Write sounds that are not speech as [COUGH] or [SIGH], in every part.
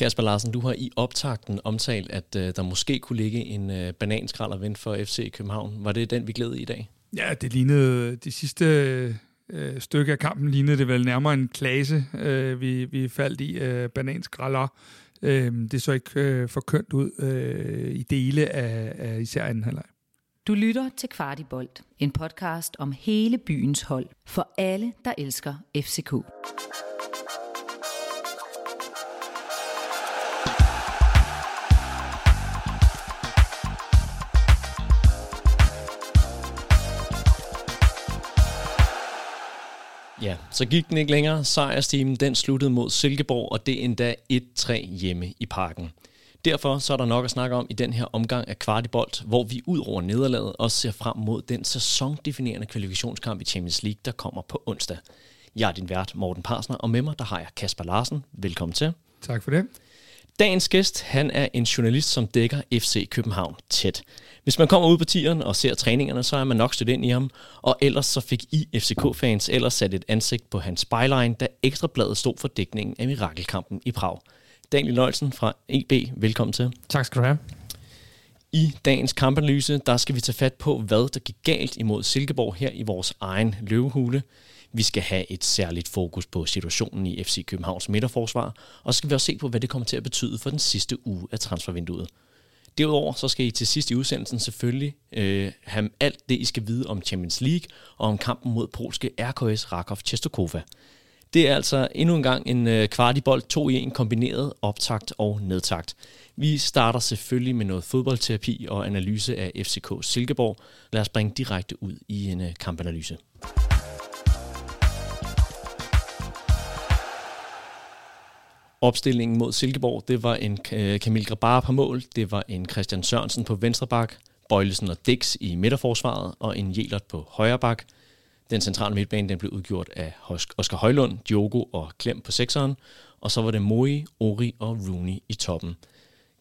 Kasper Larsen, du har i optakten omtalt, at uh, der måske kunne ligge en uh, bananskrald og for FC København. Var det den, vi glædede i dag? Ja, det lignede de sidste uh, stykke af kampen lignede det vel nærmere en klase, uh, vi, vi faldt i uh, bananskralder. Uh, det så ikke uh, for kønt ud uh, i dele af, af især anden halvleg. Du lytter til Kvartibolt, en podcast om hele byens hold for alle, der elsker FCK. Ja, så gik den ikke længere. Sejrsteamen den sluttede mod Silkeborg, og det endda 1-3 hjemme i parken. Derfor så er der nok at snakke om i den her omgang af Kvartibolt, hvor vi ud over nederlaget også ser frem mod den sæsondefinerende kvalifikationskamp i Champions League, der kommer på onsdag. Jeg er din vært, Morten Parsner, og med mig der har jeg Kasper Larsen. Velkommen til. Tak for det. Dagens gæst, han er en journalist, som dækker FC København tæt. Hvis man kommer ud på tieren og ser træningerne, så er man nok stødt ind i ham. Og ellers så fik I FCK-fans ellers sat et ansigt på hans byline, da Ekstrabladet stod for dækningen af mirakelkampen i Prag. Daniel Nøjsen fra EB, velkommen til. Tak skal du have. I dagens kampanalyse, der skal vi tage fat på, hvad der gik galt imod Silkeborg her i vores egen løvehule. Vi skal have et særligt fokus på situationen i FC Københavns midterforsvar, og så skal vi også se på, hvad det kommer til at betyde for den sidste uge af transfervinduet. Derudover så skal I til sidst i udsendelsen selvfølgelig øh, have alt det, I skal vide om Champions League og om kampen mod polske RKS Rakov Czestochowa. Det er altså endnu en gang en øh, kvartibold 2 i en kombineret optakt og nedtakt. Vi starter selvfølgelig med noget fodboldterapi og analyse af FCK Silkeborg. Lad os bringe direkte ud i en øh, kampanalyse. Opstillingen mod Silkeborg, det var en øh, Kamil Grabara på mål, det var en Christian Sørensen på venstre bak, Bøjlesen og Dix i midterforsvaret og en Jelert på højre bak. Den centrale midtbane den blev udgjort af Oscar Højlund, Diogo og Klem på sekseren, og så var det Moi, Ori og Rooney i toppen.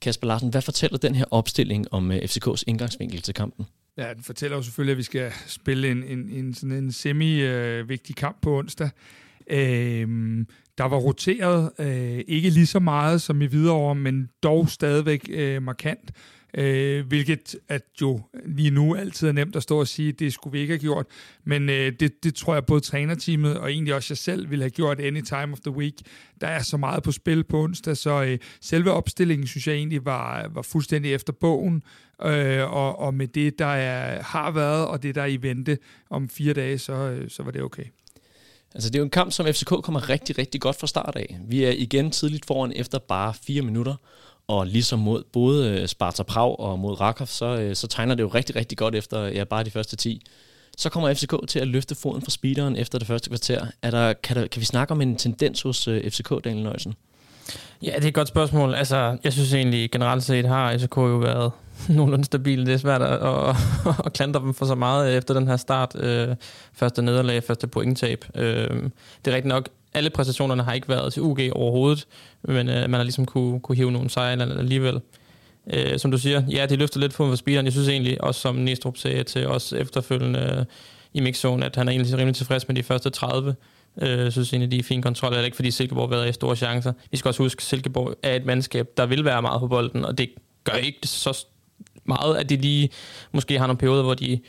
Kasper Larsen, hvad fortæller den her opstilling om øh, FCK's indgangsvinkel til kampen? Ja, den fortæller jo selvfølgelig, at vi skal spille en, en, en, sådan en semi-vigtig øh, kamp på onsdag. Øhm, der var roteret øh, ikke lige så meget som i Hvidovre, men dog stadigvæk øh, markant. Øh, hvilket at jo lige nu altid er nemt at stå og sige, det skulle vi ikke have gjort. Men øh, det, det tror jeg både trænerteamet og egentlig også jeg selv ville have gjort any time of the week. Der er så meget på spil på onsdag, så øh, selve opstillingen synes jeg egentlig var, var fuldstændig efter bogen. Øh, og, og med det, der er, har været, og det, der er i vente om fire dage, så, øh, så var det okay. Altså det er jo en kamp, som FCK kommer rigtig, rigtig godt fra start af. Vi er igen tidligt foran efter bare fire minutter, og ligesom mod både øh, Sparta Prag og mod Rakov, så, øh, så tegner det jo rigtig, rigtig godt efter ja, bare de første 10. Så kommer FCK til at løfte foden fra speederen efter det første kvarter. Er der, kan, der, kan vi snakke om en tendens hos øh, FCK, Daniel Nøjsen? Ja, det er et godt spørgsmål. Altså, jeg synes egentlig generelt set har FCK jo været [LAUGHS] nogenlunde stabile. Det er svært at, at, [LAUGHS] at klandre dem for så meget efter den her start. Øh, første nederlag, første pointtab. Øh, det er rigtigt nok, alle præstationerne har ikke været til UG overhovedet, men øh, man har ligesom kunne, kunne hive nogle sejre alligevel. Øh, som du siger, ja, det løfter lidt på for speederen. Jeg synes egentlig, også som Næstrup sagde til os efterfølgende øh, i mixzone, at han er egentlig rimelig tilfreds med de første 30. Øh, jeg synes egentlig, de er fin kontrol, eller ikke fordi Silkeborg har været i store chancer. Vi skal også huske, at Silkeborg er et mandskab, der vil være meget på bolden, og det gør ikke så meget, at de lige måske har nogle perioder, hvor de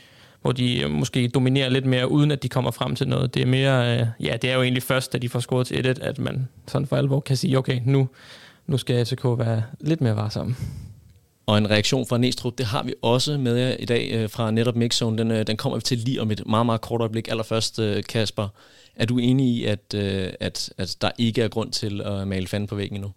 hvor de øh, måske dominerer lidt mere, uden at de kommer frem til noget. Det er mere, øh, ja, det er jo egentlig først, da de får scoret til 1 at man sådan for alvor kan sige, okay, nu, nu skal FCK være lidt mere varsom. Og en reaktion fra Næstrup, det har vi også med jer i dag øh, fra netop Mixzone. Den, øh, den kommer vi til lige om et meget, meget kort øjeblik. Allerførst, øh, Kasper, er du enig i, at, øh, at, at der ikke er grund til at male fanden på væggen endnu?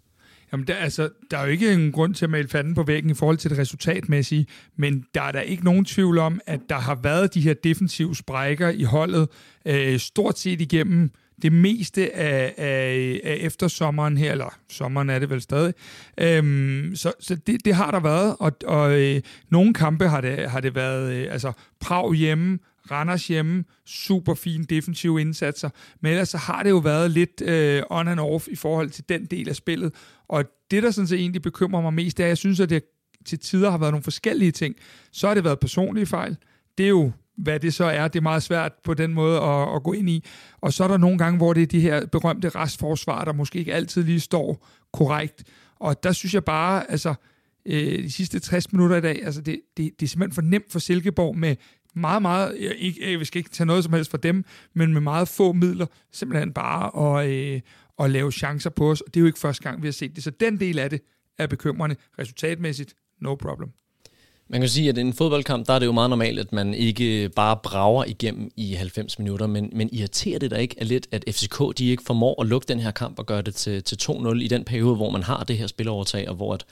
Jamen, der, altså, der er jo ikke en grund til at male fanden på væggen i forhold til det resultatmæssige, men der er der ikke nogen tvivl om, at der har været de her defensive sprækker i holdet øh, stort set igennem det meste af, af, af eftersommeren her, eller sommeren er det vel stadig. Øhm, så så det, det har der været, og, og øh, nogle kampe har det, har det været øh, altså Prag hjemme, Randers hjemme, super fine defensive indsatser, men ellers så har det jo været lidt øh, on and off i forhold til den del af spillet, og det, der sådan set egentlig bekymrer mig mest, det er, at jeg synes, at det til tider har været nogle forskellige ting. Så har det været personlige fejl. Det er jo, hvad det så er. Det er meget svært på den måde at, at gå ind i. Og så er der nogle gange, hvor det er de her berømte restforsvar, der måske ikke altid lige står korrekt. Og der synes jeg bare, altså, øh, de sidste 60 minutter i dag, altså det, det, det er simpelthen for nemt for Silkeborg med meget, meget, jeg, ikke, øh, jeg skal ikke tage noget som helst fra dem, men med meget få midler, simpelthen bare at, øh, at lave chancer på os. Og det er jo ikke første gang, vi har set det. Så den del af det er bekymrende. Resultatmæssigt, no problem. Man kan sige, at i en fodboldkamp, der er det jo meget normalt, at man ikke bare brager igennem i 90 minutter, men, men irriterer det da ikke er lidt, at FCK de ikke formår at lukke den her kamp og gøre det til, til 2-0 i den periode, hvor man har det her spilovertag, og hvor at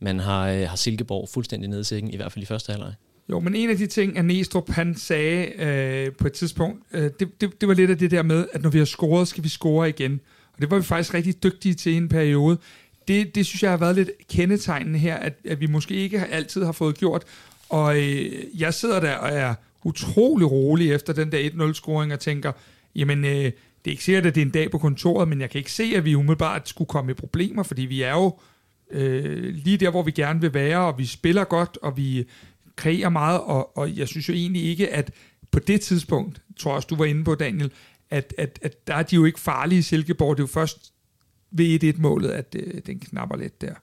man har, øh, har Silkeborg fuldstændig nede i sækken, i hvert fald i første halvleg. Jo, men en af de ting, at Næstrup han sagde øh, på et tidspunkt, øh, det, det, det var lidt af det der med, at når vi har scoret, skal vi score igen. Og det var vi faktisk rigtig dygtige til i en periode. Det, det synes jeg har været lidt kendetegnende her, at, at vi måske ikke altid har fået gjort. Og øh, jeg sidder der og er utrolig rolig efter den der 1-0-scoring og tænker, jamen, øh, det er ikke sikkert, at det er en dag på kontoret, men jeg kan ikke se, at vi umiddelbart skulle komme i problemer, fordi vi er jo øh, lige der, hvor vi gerne vil være, og vi spiller godt, og vi kreerer meget, og, og jeg synes jo egentlig ikke, at på det tidspunkt, tror jeg også, du var inde på, Daniel, at, at, at der er de jo ikke farlige i Silkeborg. Det er jo først ved 1-1-målet, at øh, den knapper lidt der.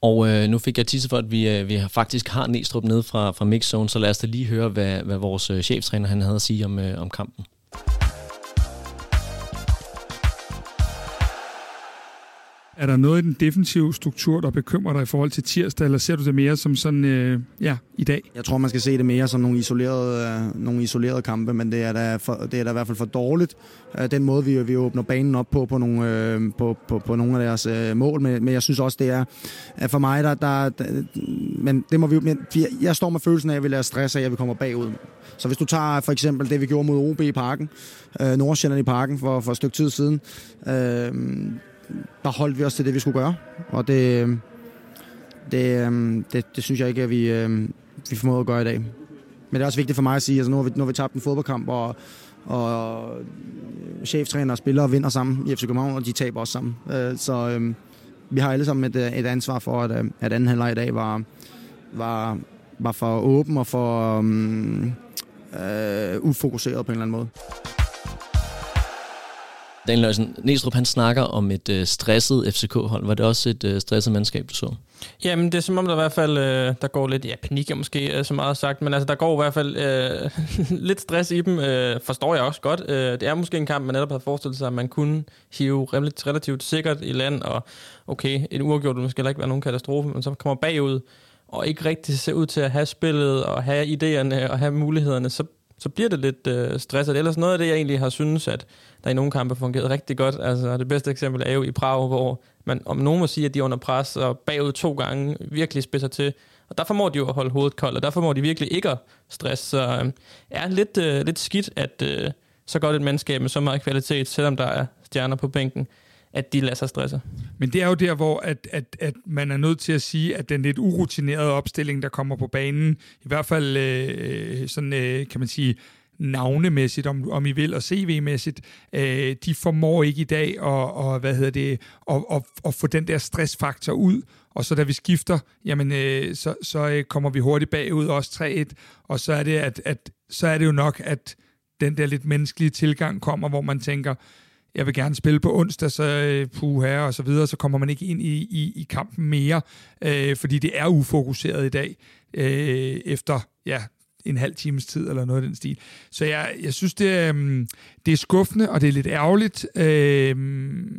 Og øh, nu fik jeg tisse for, at vi, øh, vi faktisk har Næstrup nede fra, fra Mixzone, så lad os da lige høre, hvad, hvad vores øh, cheftræner han havde at sige om, øh, om kampen. Er der noget i den defensive struktur, der bekymrer dig i forhold til tirsdag, eller ser du det mere som sådan, øh, ja, i dag? Jeg tror, man skal se det mere som nogle isolerede, øh, nogle isolerede kampe, men det er, da for, det er da i hvert fald for dårligt. Øh, den måde, vi, vi åbner banen op på, på nogle, øh, på, på, på nogle af deres øh, mål, men, men jeg synes også, det er at for mig, der, der, der men det må vi men jeg står med følelsen af, at vi lader stress af, at vi kommer bagud. Så hvis du tager for eksempel det, vi gjorde mod OB i parken, øh, Nordsjælland i parken for, for et stykke tid siden, øh, der holdt vi os til det, vi skulle gøre. Og det, øhm, det, øhm, det, det synes jeg ikke, at vi, øhm, vi formåede at gøre i dag. Men det er også vigtigt for mig at sige, at altså nu har vi, nu har vi tabt en fodboldkamp, og, og øh, cheftræner og spillere vinder sammen i FC København, og de taber også sammen. Øh, så øhm, vi har alle sammen et, øh, et ansvar for, at, at anden halvleg i dag var, var, var for åben og for um, øh, ufokuseret på en eller anden måde. Daniel Løjsen, Næstrup han snakker om et øh, stresset FCK-hold. Var det også et øh, stresset mandskab, du så? Jamen, det er som om, der i hvert fald øh, der går lidt, ja, panik er måske øh, så meget sagt, men altså, der går i hvert fald øh, [LAUGHS] lidt stress i dem, øh, forstår jeg også godt. Øh, det er måske en kamp, man netop havde forestillet sig, at man kunne hive relativt, relativt sikkert i land, og okay, en uafgjort vil måske heller ikke være nogen katastrofe, men så kommer bagud, og ikke rigtig ser ud til at have spillet, og have idéerne, og have mulighederne, så så bliver det lidt øh, stresset. Ellers noget af det, jeg egentlig har synes, at der i nogle kampe fungeret rigtig godt. Altså det bedste eksempel er jo i Prag, hvor man om nogen må sige, at de er under pres og bagud to gange virkelig spidser til. Og der formår de jo at holde hovedet koldt, og der formår de virkelig ikke at stresse. Så øh, er lidt, øh, lidt skidt, at øh, så godt et mandskab med så meget kvalitet, selvom der er stjerner på bænken, at de lader sig stresse. Men det er jo der, hvor at, at, at man er nødt til at sige, at den lidt urutinerede opstilling, der kommer på banen, i hvert fald øh, sådan, øh, kan man sige, navnemæssigt, om, om I vil, og CV-mæssigt, øh, de formår ikke i dag at, og, hvad hedder det, at, at, at få den der stressfaktor ud, og så da vi skifter, jamen, øh, så, så øh, kommer vi hurtigt bagud, også 3-1, og så er, det, at, at, så er det jo nok, at den der lidt menneskelige tilgang kommer, hvor man tænker, jeg vil gerne spille på onsdag, så øh, puha og så videre, så kommer man ikke ind i, i, i kampen mere, øh, fordi det er ufokuseret i dag, øh, efter ja, en halv times tid eller noget af den stil. Så jeg, jeg synes, det, øh, det er skuffende, og det er lidt ærgerligt. Øh,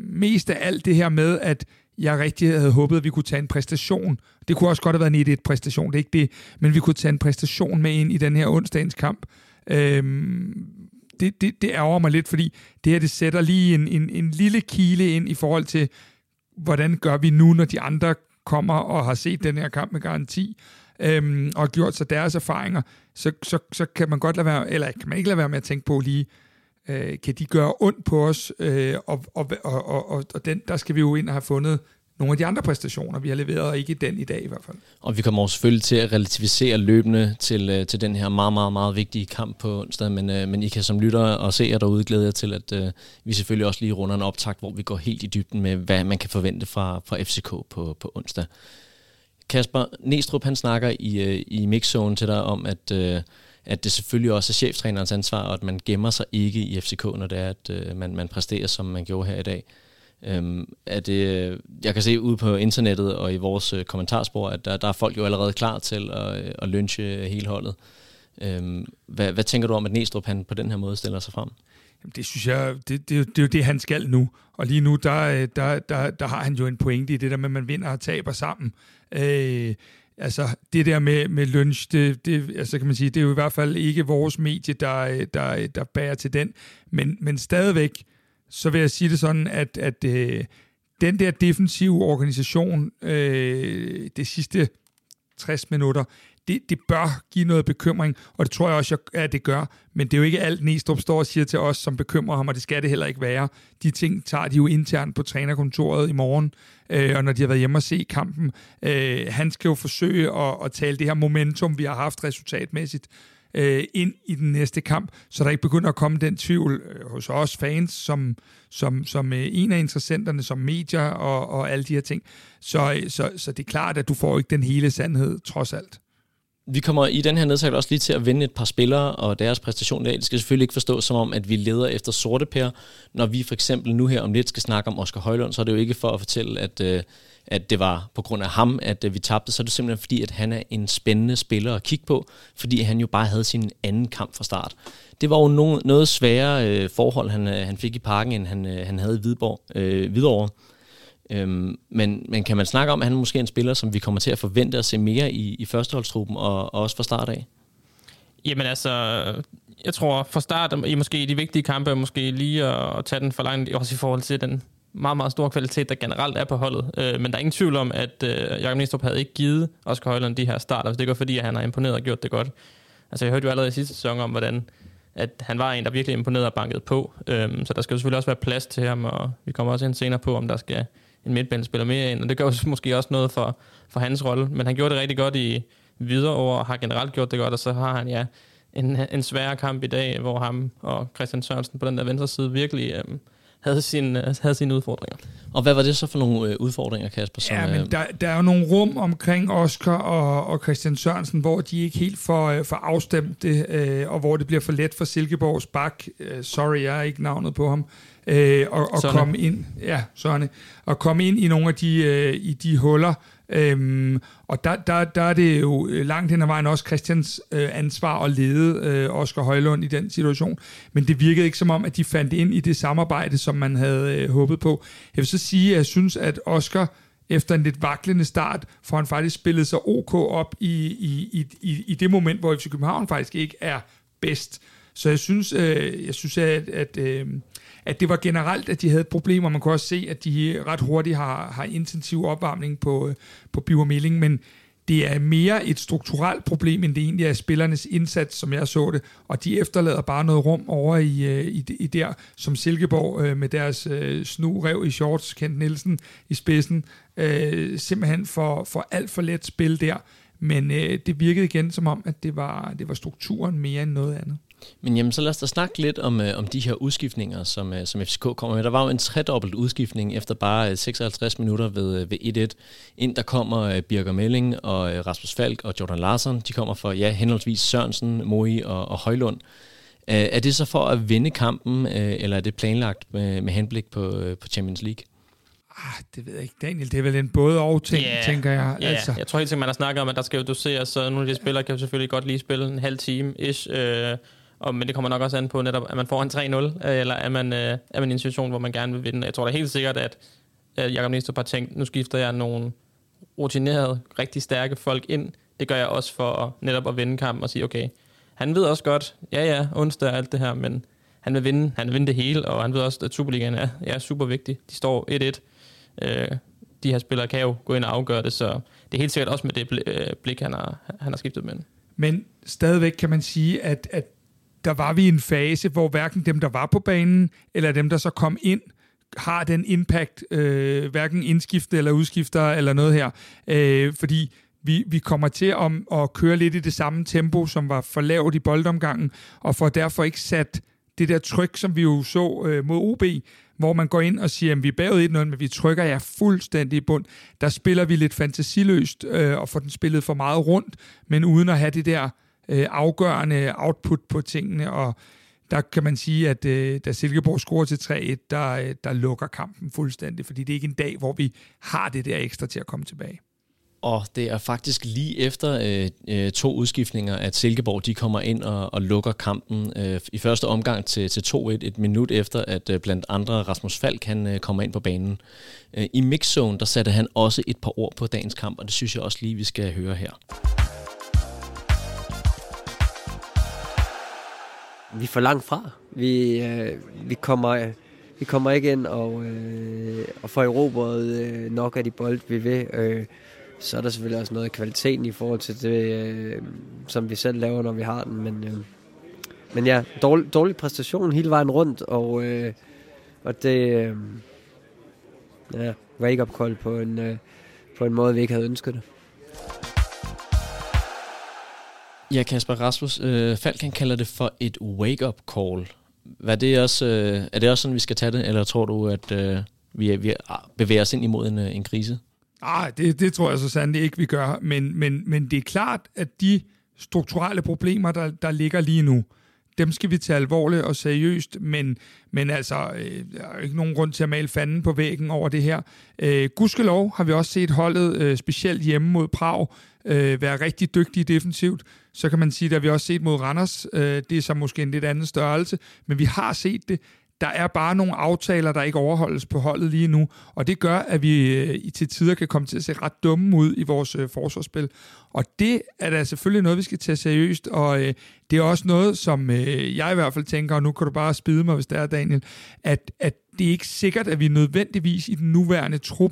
mest af alt det her med, at jeg rigtig havde håbet, at vi kunne tage en præstation. Det kunne også godt have været en 1 præstation, det er ikke det, men vi kunne tage en præstation med ind i den her onsdagens kamp. Øh, det, det, det ærger mig lidt, fordi det her det sætter lige en, en, en lille kile ind i forhold til, hvordan gør vi nu, når de andre kommer og har set den her kamp med garanti, øhm, og gjort sig deres erfaringer, så, så, så kan man godt lade være, eller kan man ikke lade være med at tænke på lige, øh, kan de gøre ondt på os, øh, og, og, og, og, og den, der skal vi jo ind og have fundet nogle af de andre præstationer, vi har leveret, og ikke den i dag i hvert fald. Og vi kommer også selvfølgelig til at relativisere løbende til, øh, til den her meget, meget, meget vigtige kamp på onsdag, men, øh, men I kan som lytter og se jer derude glæde jer til, at uh, vi selvfølgelig også lige runder en optakt, hvor vi går helt i dybden med, hvad man kan forvente fra, fra FCK på, på onsdag. Kasper Næstrup, han snakker i, i mixzone til dig om, at, at det selvfølgelig også er cheftrænerens ansvar, og at man gemmer sig ikke i FCK, når det er, at man, man præsterer, som man gjorde her i dag. Øhm, er det, øh, jeg kan se ude på internettet og i vores øh, kommentarspor, at der, der er folk jo allerede klar til at, øh, at lynche hele holdet. Øhm, hvad, hvad tænker du om, at Næstrup han på den her måde stiller sig frem? Jamen, det synes jeg, det, det, det er jo det, han skal nu. Og lige nu, der, øh, der, der, der har han jo en pointe i det der med, at man vinder og taber sammen. Øh, altså, det der med, med lunch, det, det, altså, kan man sige, det er jo i hvert fald ikke vores medie, der, øh, der, der bærer til den. Men, men stadigvæk, så vil jeg sige det sådan, at, at øh, den der defensive organisation øh, det sidste 60 minutter, det, det bør give noget bekymring, og det tror jeg også, at det gør. Men det er jo ikke alt, Næstrup står og siger til os, som bekymrer ham, og det skal det heller ikke være. De ting tager de jo internt på trænerkontoret i morgen, øh, og når de har været hjemme og se kampen. Øh, han skal jo forsøge at, at tale det her momentum, vi har haft resultatmæssigt, øh, ind i den næste kamp, så der ikke begynder at komme den tvivl øh, hos os fans, som, som, som øh, en af interessenterne, som medier og, og alle de her ting. Så, øh, så, så det er klart, at du får ikke den hele sandhed, trods alt. Vi kommer i den her nedsagt også lige til at vende et par spillere og deres præstation i dag. Det skal selvfølgelig ikke forstås som om, at vi leder efter sorte pærer. Når vi for eksempel nu her om lidt skal snakke om Oscar Højlund, så er det jo ikke for at fortælle, at, øh, at det var på grund af ham, at øh, vi tabte. Så er det simpelthen fordi, at han er en spændende spiller at kigge på, fordi han jo bare havde sin anden kamp fra start. Det var jo noget, noget sværere øh, forhold, han, øh, han fik i parken, end han, øh, han havde i Hvidborg, øh, Hvidovre. Øhm, men, men kan man snakke om, at han er måske en spiller, som vi kommer til at forvente at se mere i, i førsteholdstruppen, og, og også fra start af? Jamen altså, jeg tror fra start, i måske de vigtige kampe, måske lige at, at tage den for langt, også i forhold til den meget, meget stor kvalitet, der generelt er på holdet. Øh, men der er ingen tvivl om, at øh, Jakob Næstrup havde ikke givet Oscar Højlund de her starter, hvis det går fordi, at han har imponeret og gjort det godt. Altså, jeg hørte jo allerede i sidste sæson om, hvordan at han var en, der virkelig imponerede og banket på. Øhm, så der skal jo selvfølgelig også være plads til ham, og vi kommer også ind senere på, om der skal en midtbanespiller mere ind, og det gør [LAUGHS] måske også noget for, for hans rolle. Men han gjorde det rigtig godt i videre år, og har generelt gjort det godt, og så har han ja en, en svær kamp i dag, hvor ham og Christian Sørensen på den der venstre side virkelig øhm, havde, sin, øh, havde sine udfordringer. Og hvad var det så for nogle øh, udfordringer, Kasper? Som, ja, men øh, der, der er jo nogle rum omkring Oscar og, og Christian Sørensen, hvor de ikke helt får, øh, får afstemt det, øh, og hvor det bliver for let for Silkeborgs bak. Øh, sorry, jeg er ikke navnet på ham øh, og, og komme ind, ja, sådan, og komme ind i nogle af de, øh, i de huller. Øhm, og der, der, der er det jo langt hen ad vejen også Christians øh, ansvar at lede øh, Oscar Højlund i den situation. Men det virkede ikke som om, at de fandt ind i det samarbejde, som man havde øh, håbet på. Jeg vil så sige, at jeg synes, at Oscar efter en lidt vaklende start, får han faktisk spillet sig OK op i, i, i, i det moment, hvor FC København faktisk ikke er bedst. Så jeg synes, øh, jeg synes at, at øh, at det var generelt, at de havde problemer. Man kunne også se, at de ret hurtigt har, har intensiv opvarmning på, øh, på Biver Milling, men det er mere et strukturelt problem, end det egentlig er spillernes indsats, som jeg så det, og de efterlader bare noget rum over i, øh, i, i der, som Silkeborg øh, med deres øh, snu i shorts, Kent Nielsen i spidsen, øh, simpelthen for, for alt for let spil der, men øh, det virkede igen som om, at det var, det var strukturen mere end noget andet. Men jamen, så lad os da snakke lidt om, øh, om de her udskiftninger, som, øh, som FCK kommer med. Der var jo en tredobbelt udskiftning efter bare øh, 56 minutter ved, øh, ved 1-1. Ind der kommer øh, Birger Melling og øh, Rasmus Falk og Jordan Larsen. De kommer for ja, henholdsvis Sørensen, Moi og, og Højlund. Øh, er det så for at vinde kampen, øh, eller er det planlagt med, med henblik på, øh, på Champions League? Ah, det ved jeg ikke, Daniel. Det er vel en både og ting, yeah. tænker jeg. Yeah. Altså. Jeg tror helt sikkert, man har snakket om, at der skal jo doseres, så nogle af de spillere kan jo selvfølgelig godt lige spille en halv time ish. Øh, og, men det kommer nok også an på netop, at man får en 3-0, øh, eller er man, øh, er man i en situation, hvor man gerne vil vinde. Jeg tror da helt sikkert, at, øh, Jacob Næstrup har tænkt, nu skifter jeg nogle rutinerede, rigtig stærke folk ind. Det gør jeg også for at, netop at vinde kampen og sige, okay, han ved også godt, ja ja, onsdag og alt det her, men han vil vinde, han vil vinde det hele, og han ved også, at Superligaen er, er super vigtig. De står 1-1. Øh, de her spillere kan jo gå ind og afgøre det, så det er helt sikkert også med det øh, blik, han har, han har skiftet med. Men stadigvæk kan man sige, at, at der var vi i en fase, hvor hverken dem, der var på banen, eller dem, der så kom ind, har den impact, øh, hverken indskifter eller udskifter eller noget her. Øh, fordi vi, vi kommer til at, at køre lidt i det samme tempo, som var for lavt i boldomgangen, og får derfor ikke sat det der tryk, som vi jo så øh, mod OB, hvor man går ind og siger, at vi er bagud 1-0, men vi trykker jer fuldstændig i bund. Der spiller vi lidt fantasiløst øh, og får den spillet for meget rundt, men uden at have det der øh, afgørende output på tingene, og der kan man sige, at øh, da Silkeborg scorer til 3-1, der, øh, der lukker kampen fuldstændig, fordi det er ikke en dag, hvor vi har det der ekstra til at komme tilbage. Og det er faktisk lige efter øh, øh, to udskiftninger, at Silkeborg de kommer ind og, og lukker kampen øh, i første omgang til, til 2-1, et minut efter, at øh, blandt andre Rasmus Falk han, øh, kommer ind på banen. Øh, I mixzone, der satte han også et par ord på dagens kamp, og det synes jeg også lige, vi skal høre her. Vi er for langt fra. Vi, øh, vi, kommer, vi kommer ikke ind og, øh, og får erobret øh, nok af de bold, vi vil. Øh, så er der selvfølgelig også noget af kvaliteten i forhold til det, øh, som vi selv laver, når vi har den. Men, øh, men ja, dårlig, dårlig præstation hele vejen rundt, og, øh, og det øh, ja, wake-up call på en, øh, på en måde, vi ikke havde ønsket det. Ja, Kasper Rasmus, øh, Falk kalder det for et wake-up call. Hvad det også, øh, er det også sådan, vi skal tage det, eller tror du, at øh, vi, vi ah, bevæger os ind imod en, øh, en krise? Nej, det, det tror jeg så sandelig ikke, vi gør. Men, men, men det er klart, at de strukturelle problemer, der, der ligger lige nu, dem skal vi tage alvorligt og seriøst, men, men altså, øh, der er ikke nogen grund til at male fanden på væggen over det her. Øh, gudskelov har vi også set holdet, øh, specielt hjemme mod Prag, øh, være rigtig dygtige defensivt. Så kan man sige, at vi også set mod Randers, øh, det er så måske en lidt anden størrelse, men vi har set det. Der er bare nogle aftaler, der ikke overholdes på holdet lige nu, og det gør, at vi øh, til tider kan komme til at se ret dumme ud i vores øh, forsvarsspil. Og det er da selvfølgelig noget, vi skal tage seriøst, og øh, det er også noget, som øh, jeg i hvert fald tænker, og nu kan du bare spide mig, hvis det er, Daniel, at, at det er ikke sikkert, at vi nødvendigvis i den nuværende trup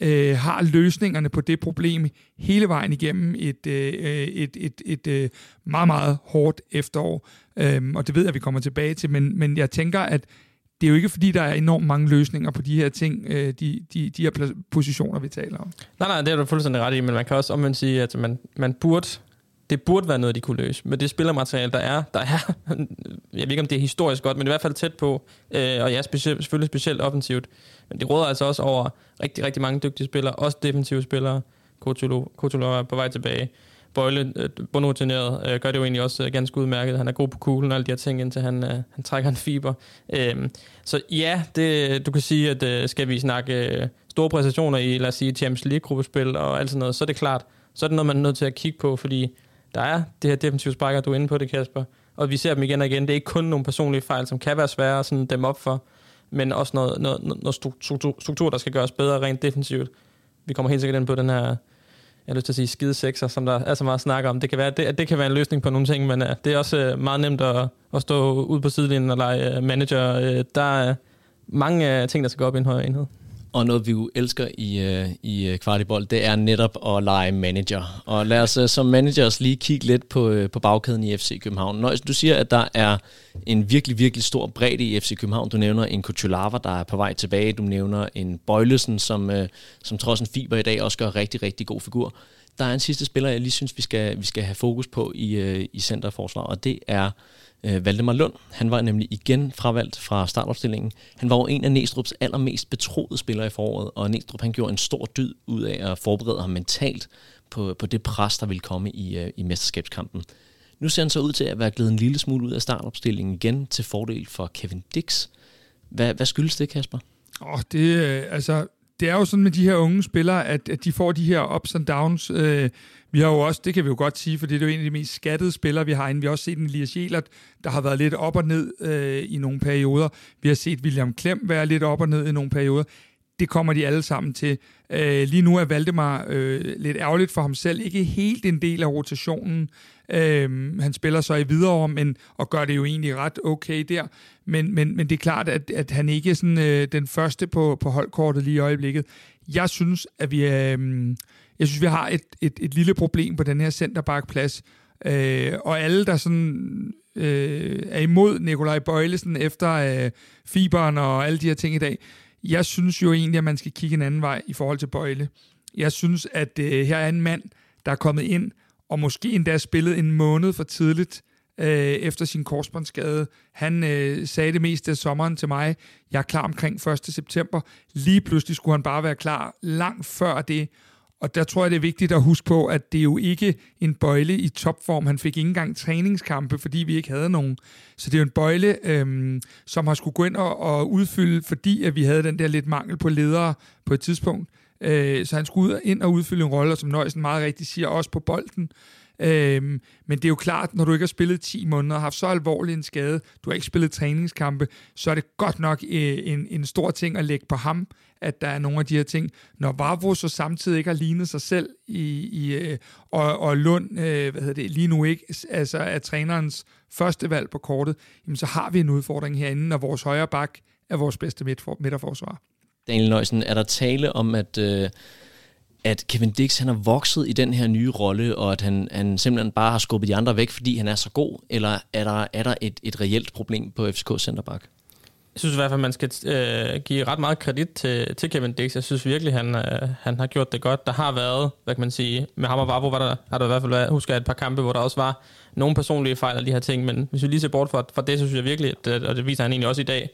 øh, har løsningerne på det problem hele vejen igennem et, øh, et, et, et, et øh, meget, meget hårdt efterår. Øhm, og det ved jeg, at vi kommer tilbage til, men, men jeg tænker, at det er jo ikke fordi, der er enormt mange løsninger på de her ting, øh, de, de, de her positioner, vi taler om. Nej, nej, det er du fuldstændig ret i, men man kan også omvendt sige, at man, man burde det burde være noget, de kunne løse. Men det spillermateriale, der er, der er, [LAUGHS] jeg ved ikke, om det er historisk godt, men i hvert fald tæt på, øh, og ja, specielt, selvfølgelig specielt offensivt. Men det råder altså også over rigtig, rigtig mange dygtige spillere, også defensive spillere. Kotolo, Kotolo er på vej tilbage. Bøjle, øh, bonrutineret, øh, gør det jo egentlig også øh, ganske udmærket. Han er god på kuglen og alle de her ting, indtil han, øh, han trækker en fiber. Øh, så ja, det, du kan sige, at øh, skal vi snakke øh, store præstationer i, lad os sige, Champions League-gruppespil og alt sådan noget, så er det klart, så er det noget, man er nødt til at kigge på, fordi der er det her defensive sparker, du er inde på det, Kasper. Og vi ser dem igen og igen. Det er ikke kun nogle personlige fejl, som kan være svære at sådan dem op for, men også noget, noget, noget struktur, struktur, der skal gøres bedre rent defensivt. Vi kommer helt sikkert ind på den her, jeg har lyst til at sige skide sekser, som der er så meget snak om. Det kan være, det, det kan være en løsning på nogle ting, men uh, det er også uh, meget nemt at, at stå ude på sidelinjen og lege uh, manager. Uh, der er mange uh, ting, der skal gå op i en højere enhed. Og noget, vi jo elsker i, uh, i øh, Kvartibold, det er netop at lege manager. Og lad os øh, som managers lige kigge lidt på, på bagkæden i FC København. Når du siger, at der er en virkelig, virkelig stor bredde i FC København. Du nævner en Kuchulava, der er på vej tilbage. Du nævner en Bøjlesen, som, som trods en fiber i dag også gør rigtig, rigtig god figur. Der er en sidste spiller, jeg lige synes, vi skal, vi skal have fokus på i, uh, i centerforsvaret, og det er øh, Valdemar Lund. Han var nemlig igen fravalgt fra startopstillingen. Han var jo en af Næstrup's allermest betroede spillere i foråret, og Næstrup han gjorde en stor dyd ud af at forberede ham mentalt på, på det pres, der ville komme i, øh, i mesterskabskampen. Nu ser han så ud til at være glædet en lille smule ud af startopstillingen igen til fordel for Kevin Dix. Hvad, hvad skyldes det, Kasper? Oh, det, øh, altså, det er jo sådan med de her unge spillere, at, at de får de her ups and downs. Øh, vi har jo også, det kan vi jo godt sige, for det er jo en af de mest skattede spillere, vi har inden. Vi har også set en Elias Jelert, der har været lidt op og ned øh, i nogle perioder. Vi har set William Klem være lidt op og ned i nogle perioder. Det kommer de alle sammen til. Øh, lige nu er Valdemar øh, lidt ærgerligt for ham selv. Ikke helt en del af rotationen. Øh, han spiller så i videre, men, og gør det jo egentlig ret okay der. Men, men, men det er klart, at, at han ikke er sådan, øh, den første på, på holdkortet lige i øjeblikket. Jeg synes, at vi. Øh, jeg synes, vi har et, et, et lille problem på den her centerbackplads. Øh, og alle, der sådan øh, er imod Nikolaj Bøjlesen efter øh, fiberen og alle de her ting i dag, jeg synes jo egentlig, at man skal kigge en anden vej i forhold til Bøjle. Jeg synes, at øh, her er en mand, der er kommet ind og måske endda spillet en måned for tidligt øh, efter sin korsbåndsskade. Han øh, sagde det meste af sommeren til mig, jeg er klar omkring 1. september. Lige pludselig skulle han bare være klar langt før det, og der tror jeg, det er vigtigt at huske på, at det er jo ikke en bøjle i topform. Han fik ikke engang træningskampe, fordi vi ikke havde nogen. Så det er jo en bøjle, øhm, som har skulle gå ind og, og udfylde, fordi at vi havde den der lidt mangel på ledere på et tidspunkt. Øh, så han skulle ind og udfylde en rolle, og som Nøjsen meget rigtigt siger, også på bolden. Øhm, men det er jo klart, når du ikke har spillet 10 måneder og haft så alvorlig en skade, du har ikke spillet træningskampe, så er det godt nok øh, en, en stor ting at lægge på ham, at der er nogle af de her ting. Når Vavro så samtidig ikke har lignet sig selv, i, i, øh, og, og Lund øh, hvad hedder det, lige nu ikke altså er trænerens første valg på kortet, jamen så har vi en udfordring herinde, når vores højre bak er vores bedste midterforsvar. Daniel Nøjsen, er der tale om, at... Øh at Kevin Dix han har vokset i den her nye rolle, og at han, han simpelthen bare har skubbet de andre væk, fordi han er så god, eller er der, er der et, et reelt problem på FCK Centerback? Jeg synes i hvert fald, man skal øh, give ret meget kredit til, til Kevin Dix. Jeg synes virkelig, han, øh, han har gjort det godt. Der har været, hvad kan man sige, med ham og Vavro var der, har der i hvert fald været, husker jeg, et par kampe, hvor der også var nogle personlige fejl og de her ting, men hvis vi lige ser bort fra, fra det, så synes jeg virkelig, at, øh, og det viser han egentlig også i dag,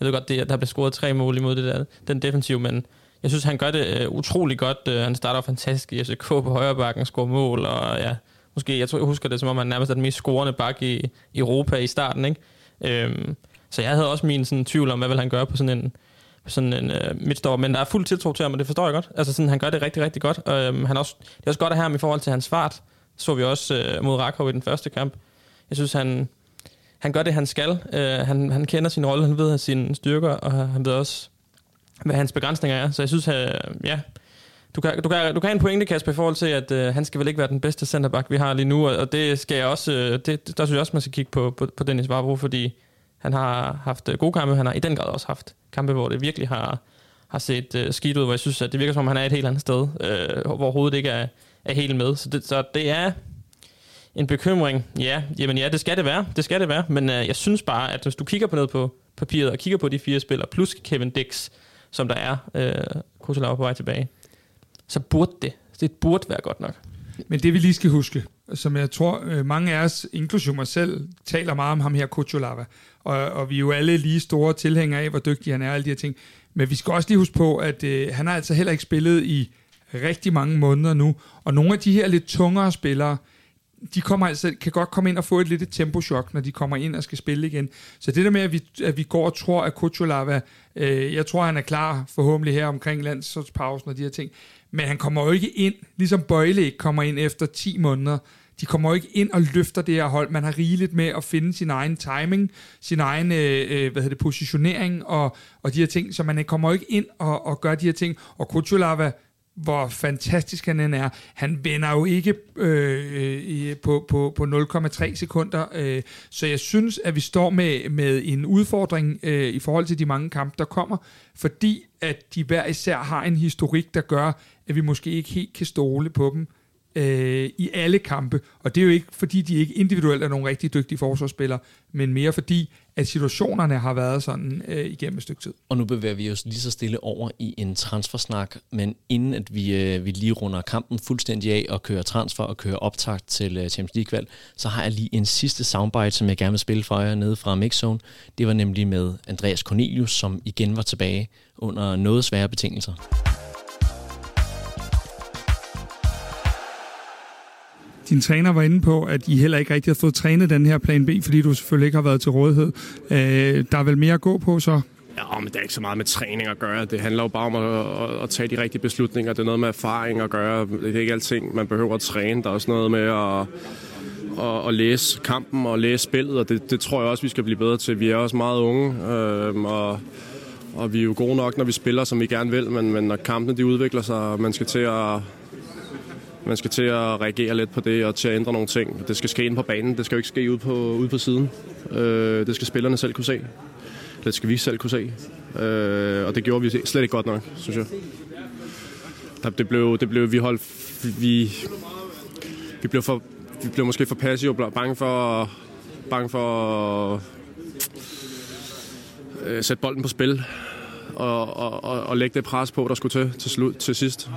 jeg ved godt, det, der blev scoret tre mål imod det der, den defensiv, men jeg synes, han gør det øh, utrolig godt. Øh, han starter fantastisk i FCK på højre bakken, scorer mål, og ja, måske, jeg tror, jeg husker det, som om han nærmest er den mest scorende bak i, i Europa i starten, ikke? Um, så jeg havde også min sådan, tvivl om, hvad vil han gøre på sådan en, sådan en øh, midtstopper, men der er fuld tiltro til ham, og det forstår jeg godt. Altså sådan, han gør det rigtig, rigtig godt. Um, han også, det er også godt at have ham i forhold til hans fart. Så vi også øh, mod Rakov i den første kamp. Jeg synes, han, han gør det, han skal. Øh, han, han kender sin rolle, han ved sine styrker, og han ved også, hvad hans begrænsninger er. Så jeg synes, at, ja, du kan, du, kan, du kan have en pointe, Kasper, i forhold til, at øh, han skal vel ikke være den bedste centerback, vi har lige nu, og det skal jeg også, øh, det, der synes jeg også, man skal kigge på, på, på Dennis Varbro, fordi han har haft øh, gode kampe, han har i den grad også haft kampe, hvor det virkelig har, har set øh, skidt ud, hvor jeg synes, at det virker som om, han er et helt andet sted, øh, hvor hovedet ikke er, er helt med. Så det, så det er en bekymring. Ja, jamen ja, det skal det være. Det skal det være. Men øh, jeg synes bare, at hvis du kigger på noget på papiret, og kigger på de fire spillere, plus Kevin Dix, som der er, øh, Kusalava på vej tilbage, så burde det, det burde være godt nok. Men det vi lige skal huske, som jeg tror øh, mange af os, inklusive mig selv, taler meget om ham her, Kuchulava. Og, og vi er jo alle lige store tilhængere af, hvor dygtig han er, alle de her ting. Men vi skal også lige huske på, at øh, han har altså heller ikke spillet i rigtig mange måneder nu. Og nogle af de her lidt tungere spillere, de kommer altså, kan godt komme ind og få et lidt tempochok, når de kommer ind og skal spille igen. Så det der med, at vi, at vi går og tror, at Kuchulava, øh, jeg tror, han er klar forhåbentlig her omkring landsholdspausen og de her ting, men han kommer jo ikke ind, ligesom Bøjle ikke kommer ind efter 10 måneder. De kommer jo ikke ind og løfter det her hold. Man har rigeligt med at finde sin egen timing, sin egen øh, øh, hvad hedder det, positionering og, og de her ting, så man kommer jo ikke ind og, og gør de her ting. Og Kuchulava, hvor fantastisk han er. Han vender jo ikke øh, øh på, på, på 0,3 sekunder, øh, så jeg synes, at vi står med, med en udfordring øh, i forhold til de mange kampe, der kommer, fordi at de hver især har en historik, der gør, at vi måske ikke helt kan stole på dem øh, i alle kampe. Og det er jo ikke, fordi de ikke individuelt er nogle rigtig dygtige forsvarsspillere, men mere fordi, at situationerne har været sådan øh, igennem et stykke tid. Og nu bevæger vi os lige så stille over i en transfersnak, men inden at vi, øh, vi lige runder kampen fuldstændig af og kører transfer og kører optakt til øh, Champions League-valg, så har jeg lige en sidste soundbite, som jeg gerne vil spille for jer nede fra Mixzone. Det var nemlig med Andreas Cornelius, som igen var tilbage under noget svære betingelser. Din træner var inde på, at I heller ikke rigtig har fået trænet den her plan B, fordi du selvfølgelig ikke har været til rådighed. Øh, der er vel mere at gå på så? Ja, men det er ikke så meget med træning at gøre. Det handler jo bare om at, at, at tage de rigtige beslutninger. Det er noget med erfaring at gøre. Det er ikke alting, man behøver at træne. Der er også noget med at, at, at læse kampen og læse spillet, og det, det tror jeg også, vi skal blive bedre til. Vi er også meget unge, øh, og, og vi er jo gode nok, når vi spiller, som vi gerne vil, men, men når kampene de udvikler sig, og man skal til at man skal til at reagere lidt på det og til at ændre nogle ting. Det skal ske ind på banen, det skal jo ikke ske ude på, ude på siden. Øh, det skal spillerne selv kunne se. Det skal vi selv kunne se. Øh, og det gjorde vi slet ikke godt nok, synes jeg. Det blev, det blev vi holdt, vi, vi blev, for, vi blev måske for passive og bange for, bange for at øh, sætte bolden på spil og, og, og, og lægge det pres på, der skulle til til, slut, til sidst.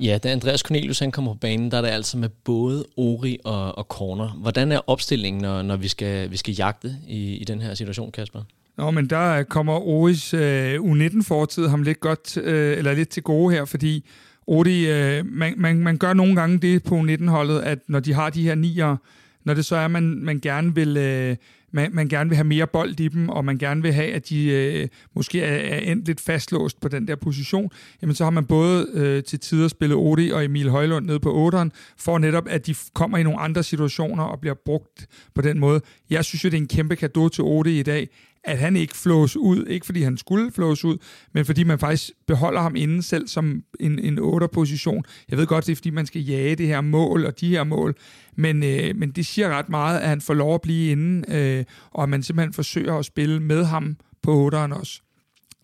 Ja, da Andreas Cornelius han kommer på banen, der er det altså med både Ori og, og Corner. Hvordan er opstillingen, når, når vi, skal, vi skal jagte i, i den her situation, Kasper? Nå, men der kommer Oris øh, U19-fortid ham lidt godt, øh, eller lidt til gode her, fordi Ori, øh, man, man, man gør nogle gange det på U19-holdet, at når de har de her nier, når det så er, man, man gerne vil... Øh, man, man gerne vil have mere bold i dem, og man gerne vil have, at de øh, måske er, er endt lidt fastlåst på den der position, jamen så har man både øh, til tider spillet Odi og Emil Højlund ned på 8'eren, for netop, at de kommer i nogle andre situationer og bliver brugt på den måde. Jeg synes jo, det er en kæmpe gave til Odi i dag, at han ikke flås ud, ikke fordi han skulle flås ud, men fordi man faktisk beholder ham inden selv som en, en 8'er-position. Jeg ved godt, det er fordi, man skal jage det her mål og de her mål, men, øh, men det siger ret meget, at han får lov at blive inde, øh, og at man simpelthen forsøger at spille med ham på 8'eren også.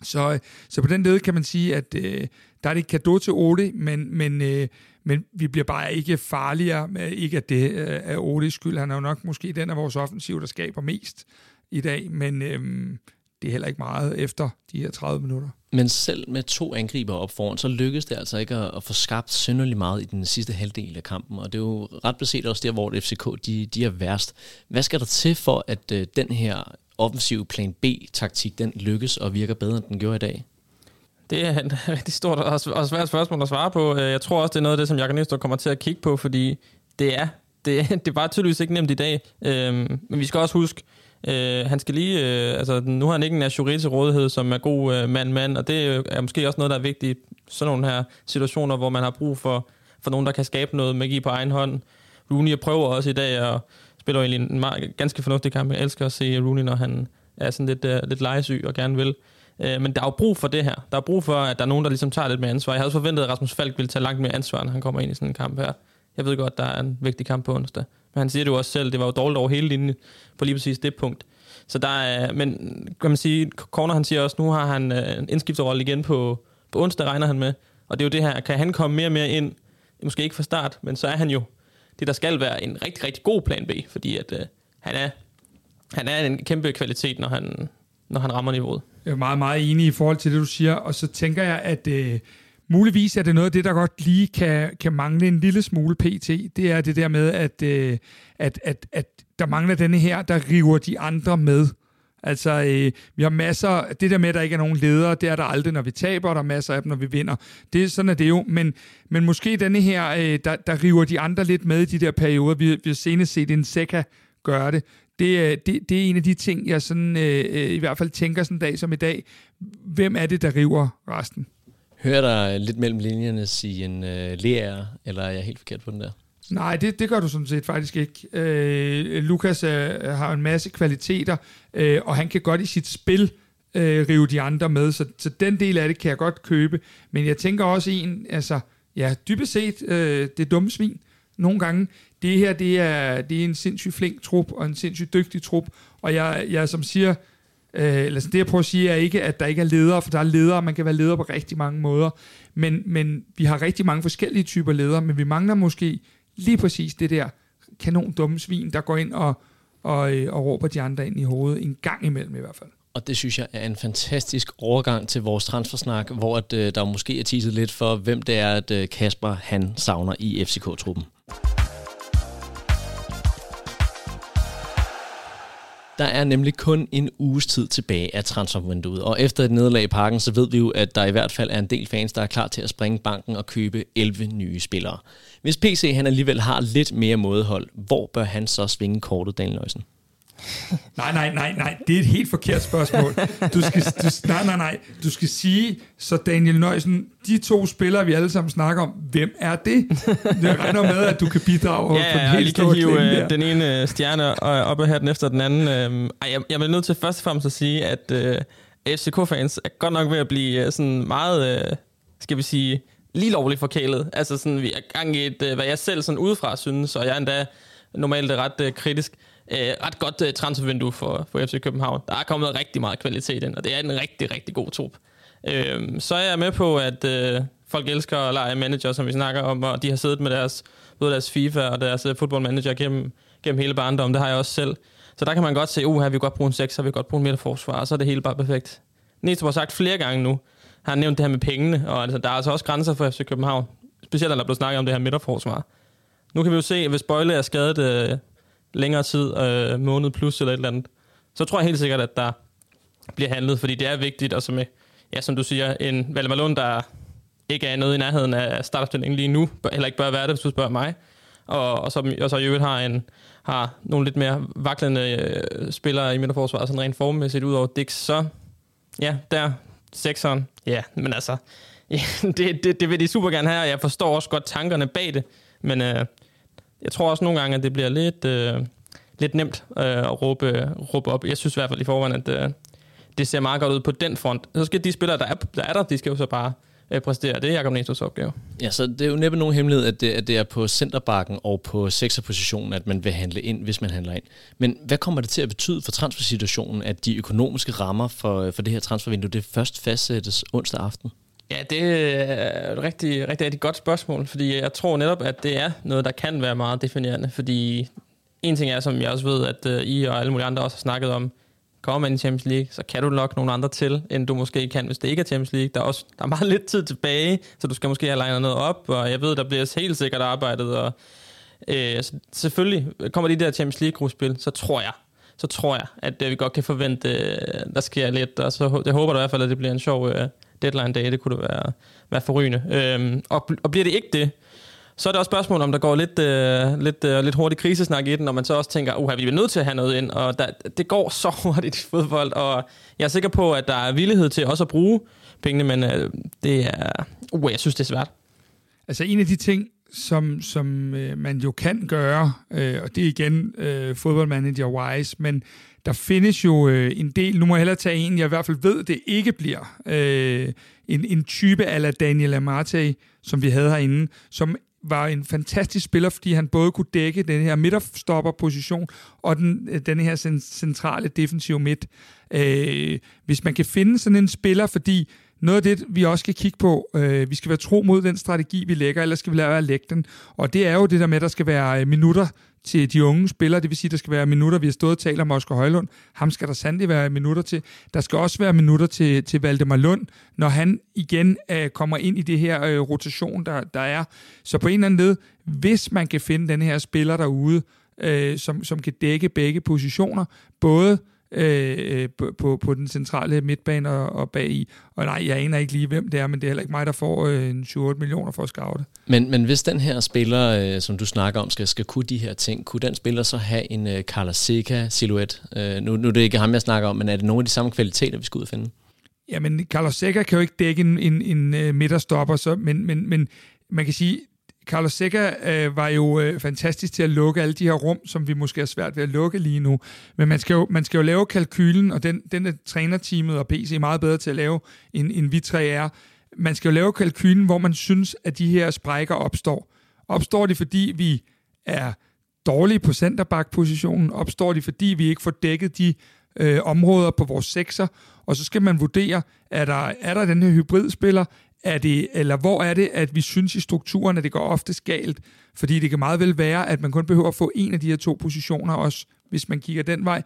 Så, øh, så på den led kan man sige, at øh, der er det et kado til Ole, men, men, øh, men vi bliver bare ikke farligere. Med, ikke at det øh, er Oles skyld. Han er jo nok måske den af vores offensiv, der skaber mest i dag, men øhm, det er heller ikke meget efter de her 30 minutter. Men selv med to angriber op foran, så lykkedes det altså ikke at, at få skabt synderligt meget i den sidste halvdel af kampen, og det er jo ret beset også der, hvor FCK de, de er værst. Hvad skal der til for, at øh, den her offensive plan B-taktik, den lykkes og virker bedre, end den gjorde i dag? Det er et [LAUGHS] rigtig stort og svært spørgsmål at svare på. Jeg tror også, det er noget af det, som Jakob Næstor kommer til at kigge på, fordi det er, det, [LAUGHS] det er bare tydeligvis ikke nemt i dag. Øhm, men vi skal også huske, Øh, han skal lige, øh, altså nu har han ikke en Ashuri til rådighed, som er god øh, mand-mand, og det øh, er måske også noget, der er vigtigt i sådan nogle her situationer, hvor man har brug for, for nogen, der kan skabe noget magi på egen hånd. Rooney prøver også i dag at spille egentlig en meget, ganske fornuftig kamp. Jeg elsker at se Rooney, når han er sådan lidt, uh, lidt legesyg og gerne vil. Uh, men der er jo brug for det her. Der er brug for, at der er nogen, der ligesom tager lidt mere ansvar. Jeg havde også forventet, at Rasmus Falk ville tage langt mere ansvar, når han kommer ind i sådan en kamp her. Jeg ved godt, der er en vigtig kamp på onsdag. Men han siger det jo også selv, det var jo dårligt over hele linjen på lige præcis det punkt. Så der er, men kan man sige, Corner han siger også, nu har han øh, en indskifterrolle igen på, på onsdag, regner han med. Og det er jo det her, kan han komme mere og mere ind, måske ikke fra start, men så er han jo det, der skal være en rigtig, rigtig god plan B, fordi at, øh, han, er, han er en kæmpe kvalitet, når han, når han rammer niveauet. Jeg er meget, meget enig i forhold til det, du siger, og så tænker jeg, at øh, muligvis er det noget af det, der godt lige kan, kan mangle en lille smule pt. Det er det der med, at, øh, at, at, at der mangler denne her, der river de andre med. Altså, øh, vi har masser... Det der med, at der ikke er nogen ledere, det er der aldrig, når vi taber, og der er masser af dem, når vi vinder. Det, sådan er det jo. Men, men måske denne her, øh, der, der river de andre lidt med i de der perioder. Vi, vi har senest set en Seca gøre det. Det, øh, det, det er en af de ting, jeg sådan, øh, øh, i hvert fald tænker sådan en dag som i dag. Hvem er det, der river resten? Hører dig lidt mellem linjerne sige en øh, lærer, eller er jeg helt forkert på den der? Nej, det, det gør du sådan set faktisk ikke. Øh, Lukas øh, har en masse kvaliteter, øh, og han kan godt i sit spil øh, rive de andre med, så, så den del af det kan jeg godt købe. Men jeg tænker også en, altså, ja, dybest set, øh, det dumme svin, nogle gange, det her, det er, det er en sindssygt flink trup, og en sindssygt dygtig trup, og jeg, jeg som siger, Øh, eller det jeg prøver at sige er ikke, at der ikke er ledere, for der er ledere, man kan være leder på rigtig mange måder. Men, men vi har rigtig mange forskellige typer ledere, men vi mangler måske lige præcis det der kanon dumme svin, der går ind og, og, øh, og råber de andre ind i hovedet en gang imellem i hvert fald. Og det synes jeg er en fantastisk overgang til vores transfersnak, hvor at, øh, der måske er tisset lidt for, hvem det er, at øh, Kasper han savner i FCK-truppen. Der er nemlig kun en uges tid tilbage af transfervinduet, og efter et nederlag i parken, så ved vi jo, at der i hvert fald er en del fans, der er klar til at springe banken og købe 11 nye spillere. Hvis PC han alligevel har lidt mere mådehold, hvor bør han så svinge kortet, Daniel Nøjsen? Nej, nej, nej, nej. Det er et helt forkert spørgsmål. Du skal, du, nej, nej, nej. Du skal sige, så Daniel Nøjsen, de to spillere, vi alle sammen snakker om, hvem er det? Jeg regner med, at du kan bidrage ja, på en helt stor hive øh, den ene øh, stjerne op af den efter den anden. Øhm, ej, jeg, jeg er nødt til først og fremmest at sige, at øh, FCK-fans er godt nok ved at blive sådan meget, skal vi sige, lige lovligt forkælet. Altså sådan, vi er gang i et, hvad jeg selv sådan udefra synes, og jeg er endda normalt ret kritisk øh, ret godt øh, transfervindue for, for FC København. Der er kommet rigtig meget kvalitet ind, og det er en rigtig, rigtig god trup. Øh, så er jeg med på, at øh, folk elsker at lege manager, som vi snakker om, og de har siddet med deres, både deres FIFA og deres uh, manager gennem, gennem hele barndommen. Det har jeg også selv. Så der kan man godt se, uh, her vi godt bruge en 6, vi godt bruge en midterforsvar, og så er det hele bare perfekt. Næste har sagt flere gange nu, har han nævnt det her med pengene, og altså, der er altså også grænser for FC København. Specielt når der blev snakket om det her midterforsvar. Nu kan vi jo se, hvis Bøjle er skadet øh, længere tid, øh, måned plus eller et eller andet, så tror jeg helt sikkert, at der bliver handlet, fordi det er vigtigt, og som, øh, ja, som du siger, en Valdemar der ikke er noget i nærheden af startopstillingen lige nu, heller ikke bør være det, hvis du spørger mig, og, og, så, og så i øvrigt har, en, har nogle lidt mere vaklende øh, spillere i midterforsvaret, sådan rent formmæssigt ud over Dix, så ja, der, sekseren, ja, men altså, ja, [LAUGHS] det, det, det vil de super gerne have, og jeg forstår også godt tankerne bag det, men øh, jeg tror også nogle gange, at det bliver lidt, øh, lidt nemt øh, at råbe, råbe op. Jeg synes i hvert fald i forvejen, at øh, det ser meget godt ud på den front. Så skal de spillere, der er der, er der de skal jo så bare øh, præstere. Det er Jacob Nestos opgave. Ja, så det er jo næppe nogen hemmelighed, at det, at det er på centerbakken og på sekserpositionen, at man vil handle ind, hvis man handler ind. Men hvad kommer det til at betyde for transfersituationen, at de økonomiske rammer for, for det her transfervindue, det først fastsættes onsdag aften? Ja, det er et rigtig, rigtig, rigtig godt spørgsmål, fordi jeg tror netop, at det er noget, der kan være meget definerende, fordi en ting er, som jeg også ved, at øh, I og alle mulige andre også har snakket om, kommer man i Champions League, så kan du nok nogle andre til, end du måske kan, hvis det ikke er Champions League. Der er, også, der er meget [LAUGHS] lidt tid tilbage, så du skal måske have legnet noget op, og jeg ved, der bliver helt sikkert arbejdet, og øh, selvfølgelig kommer de der Champions League-gruppespil, så tror jeg, så tror jeg, at øh, vi godt kan forvente, øh, der sker lidt, og så jeg håber da i hvert fald, at det bliver en sjov øh, deadline-dag, det kunne det være, være forrygende. Øhm, og, og bliver det ikke det, så er det også spørgsmål, om der går lidt, øh, lidt, øh, lidt hurtigt krisesnak i den, og man så også tænker, uha, vi er nødt til at have noget ind, og der, det går så [LAUGHS] hurtigt i fodbold, og jeg er sikker på, at der er villighed til også at bruge pengene, men øh, det er, uh, jeg synes, det er svært. Altså en af de ting, som, som øh, man jo kan gøre, øh, og det er igen øh, fodboldmanager-wise, men der findes jo øh, en del, nu må jeg hellere tage en, jeg i hvert fald ved, det ikke bliver, øh, en, en type ala Daniel Amate, som vi havde herinde, som var en fantastisk spiller, fordi han både kunne dække den her midterstopperposition og den, øh, den her centrale defensive midt. Øh, hvis man kan finde sådan en spiller, fordi noget af det, vi også skal kigge på, øh, vi skal være tro mod den strategi, vi lægger, eller skal vi lade være at lægge den. Og det er jo det der med, at der skal være øh, minutter til de unge spillere, det vil sige, at der skal være minutter, vi har stået og talt om Oscar Højlund, ham skal der sandelig være minutter til. Der skal også være minutter til, til Valdemar Lund, når han igen øh, kommer ind i det her øh, rotation, der, der er. Så på en eller anden led, hvis man kan finde den her spiller derude, øh, som, som kan dække begge positioner, både øh, på, på den centrale midtbane og, og bag i. Og nej, jeg aner ikke lige, hvem det er, men det er heller ikke mig, der får øh, en 7-8 millioner for at scoute. Men, men hvis den her spiller, øh, som du snakker om, skal, skal kunne de her ting, kunne den spiller så have en øh, Carlos Seca-silhuet? Øh, nu, nu er det ikke ham, jeg snakker om, men er det nogle af de samme kvaliteter, vi skal ud og finde? Jamen, Carlos Seca kan jo ikke dække en, en, en, en midterstopper, så, men, men, men man kan sige, Carlos Seca øh, var jo øh, fantastisk til at lukke alle de her rum, som vi måske er svært ved at lukke lige nu. Men man skal jo, man skal jo lave kalkylen, og den, den er trænerteamet og PC meget bedre til at lave, end, end vi tre er. Man skal jo lave kalkylen, hvor man synes, at de her sprækker opstår. Opstår de, fordi vi er dårlige på centerback-positionen? Opstår de, fordi vi ikke får dækket de øh, områder på vores sekser? Og så skal man vurdere, er der, er der den her hybridspiller? Er det, eller hvor er det, at vi synes i strukturen, at det går ofte galt? Fordi det kan meget vel være, at man kun behøver at få en af de her to positioner også, hvis man kigger den vej.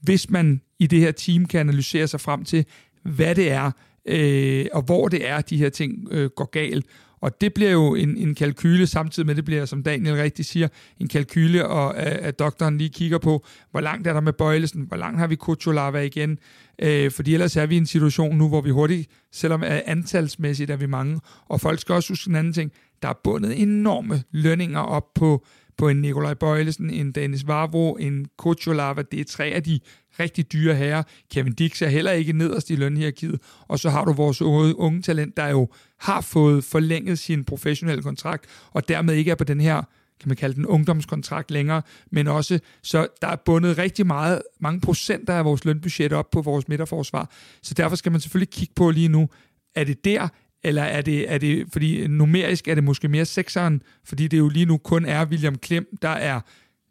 Hvis man i det her team kan analysere sig frem til, hvad det er, øh, og hvor det er, de her ting øh, går galt. Og det bliver jo en, en kalkyle, samtidig med det bliver, som Daniel rigtig siger, en kalkyle, og at, at doktoren lige kigger på, hvor langt er der med bøjelsen, hvor langt har vi Kutsulava igen, øh, fordi ellers er vi i en situation nu, hvor vi hurtigt, selvom antalsmæssigt er vi mange, og folk skal også huske en anden ting, der er bundet enorme lønninger op på, på en Nikolaj Bøjlesen, en Dennis Vavro, en Kucholava, det er tre af de rigtig dyre herrer. Kevin Dix er heller ikke nederst i lønhierarkiet. Og så har du vores unge talent, der jo har fået forlænget sin professionelle kontrakt, og dermed ikke er på den her kan man kalde den ungdomskontrakt længere, men også, så der er bundet rigtig meget, mange procenter af vores lønbudget op på vores midterforsvar. Så derfor skal man selvfølgelig kigge på lige nu, er det der, eller er det, er det, fordi numerisk er det måske mere sekseren, fordi det jo lige nu kun er William Klem, der er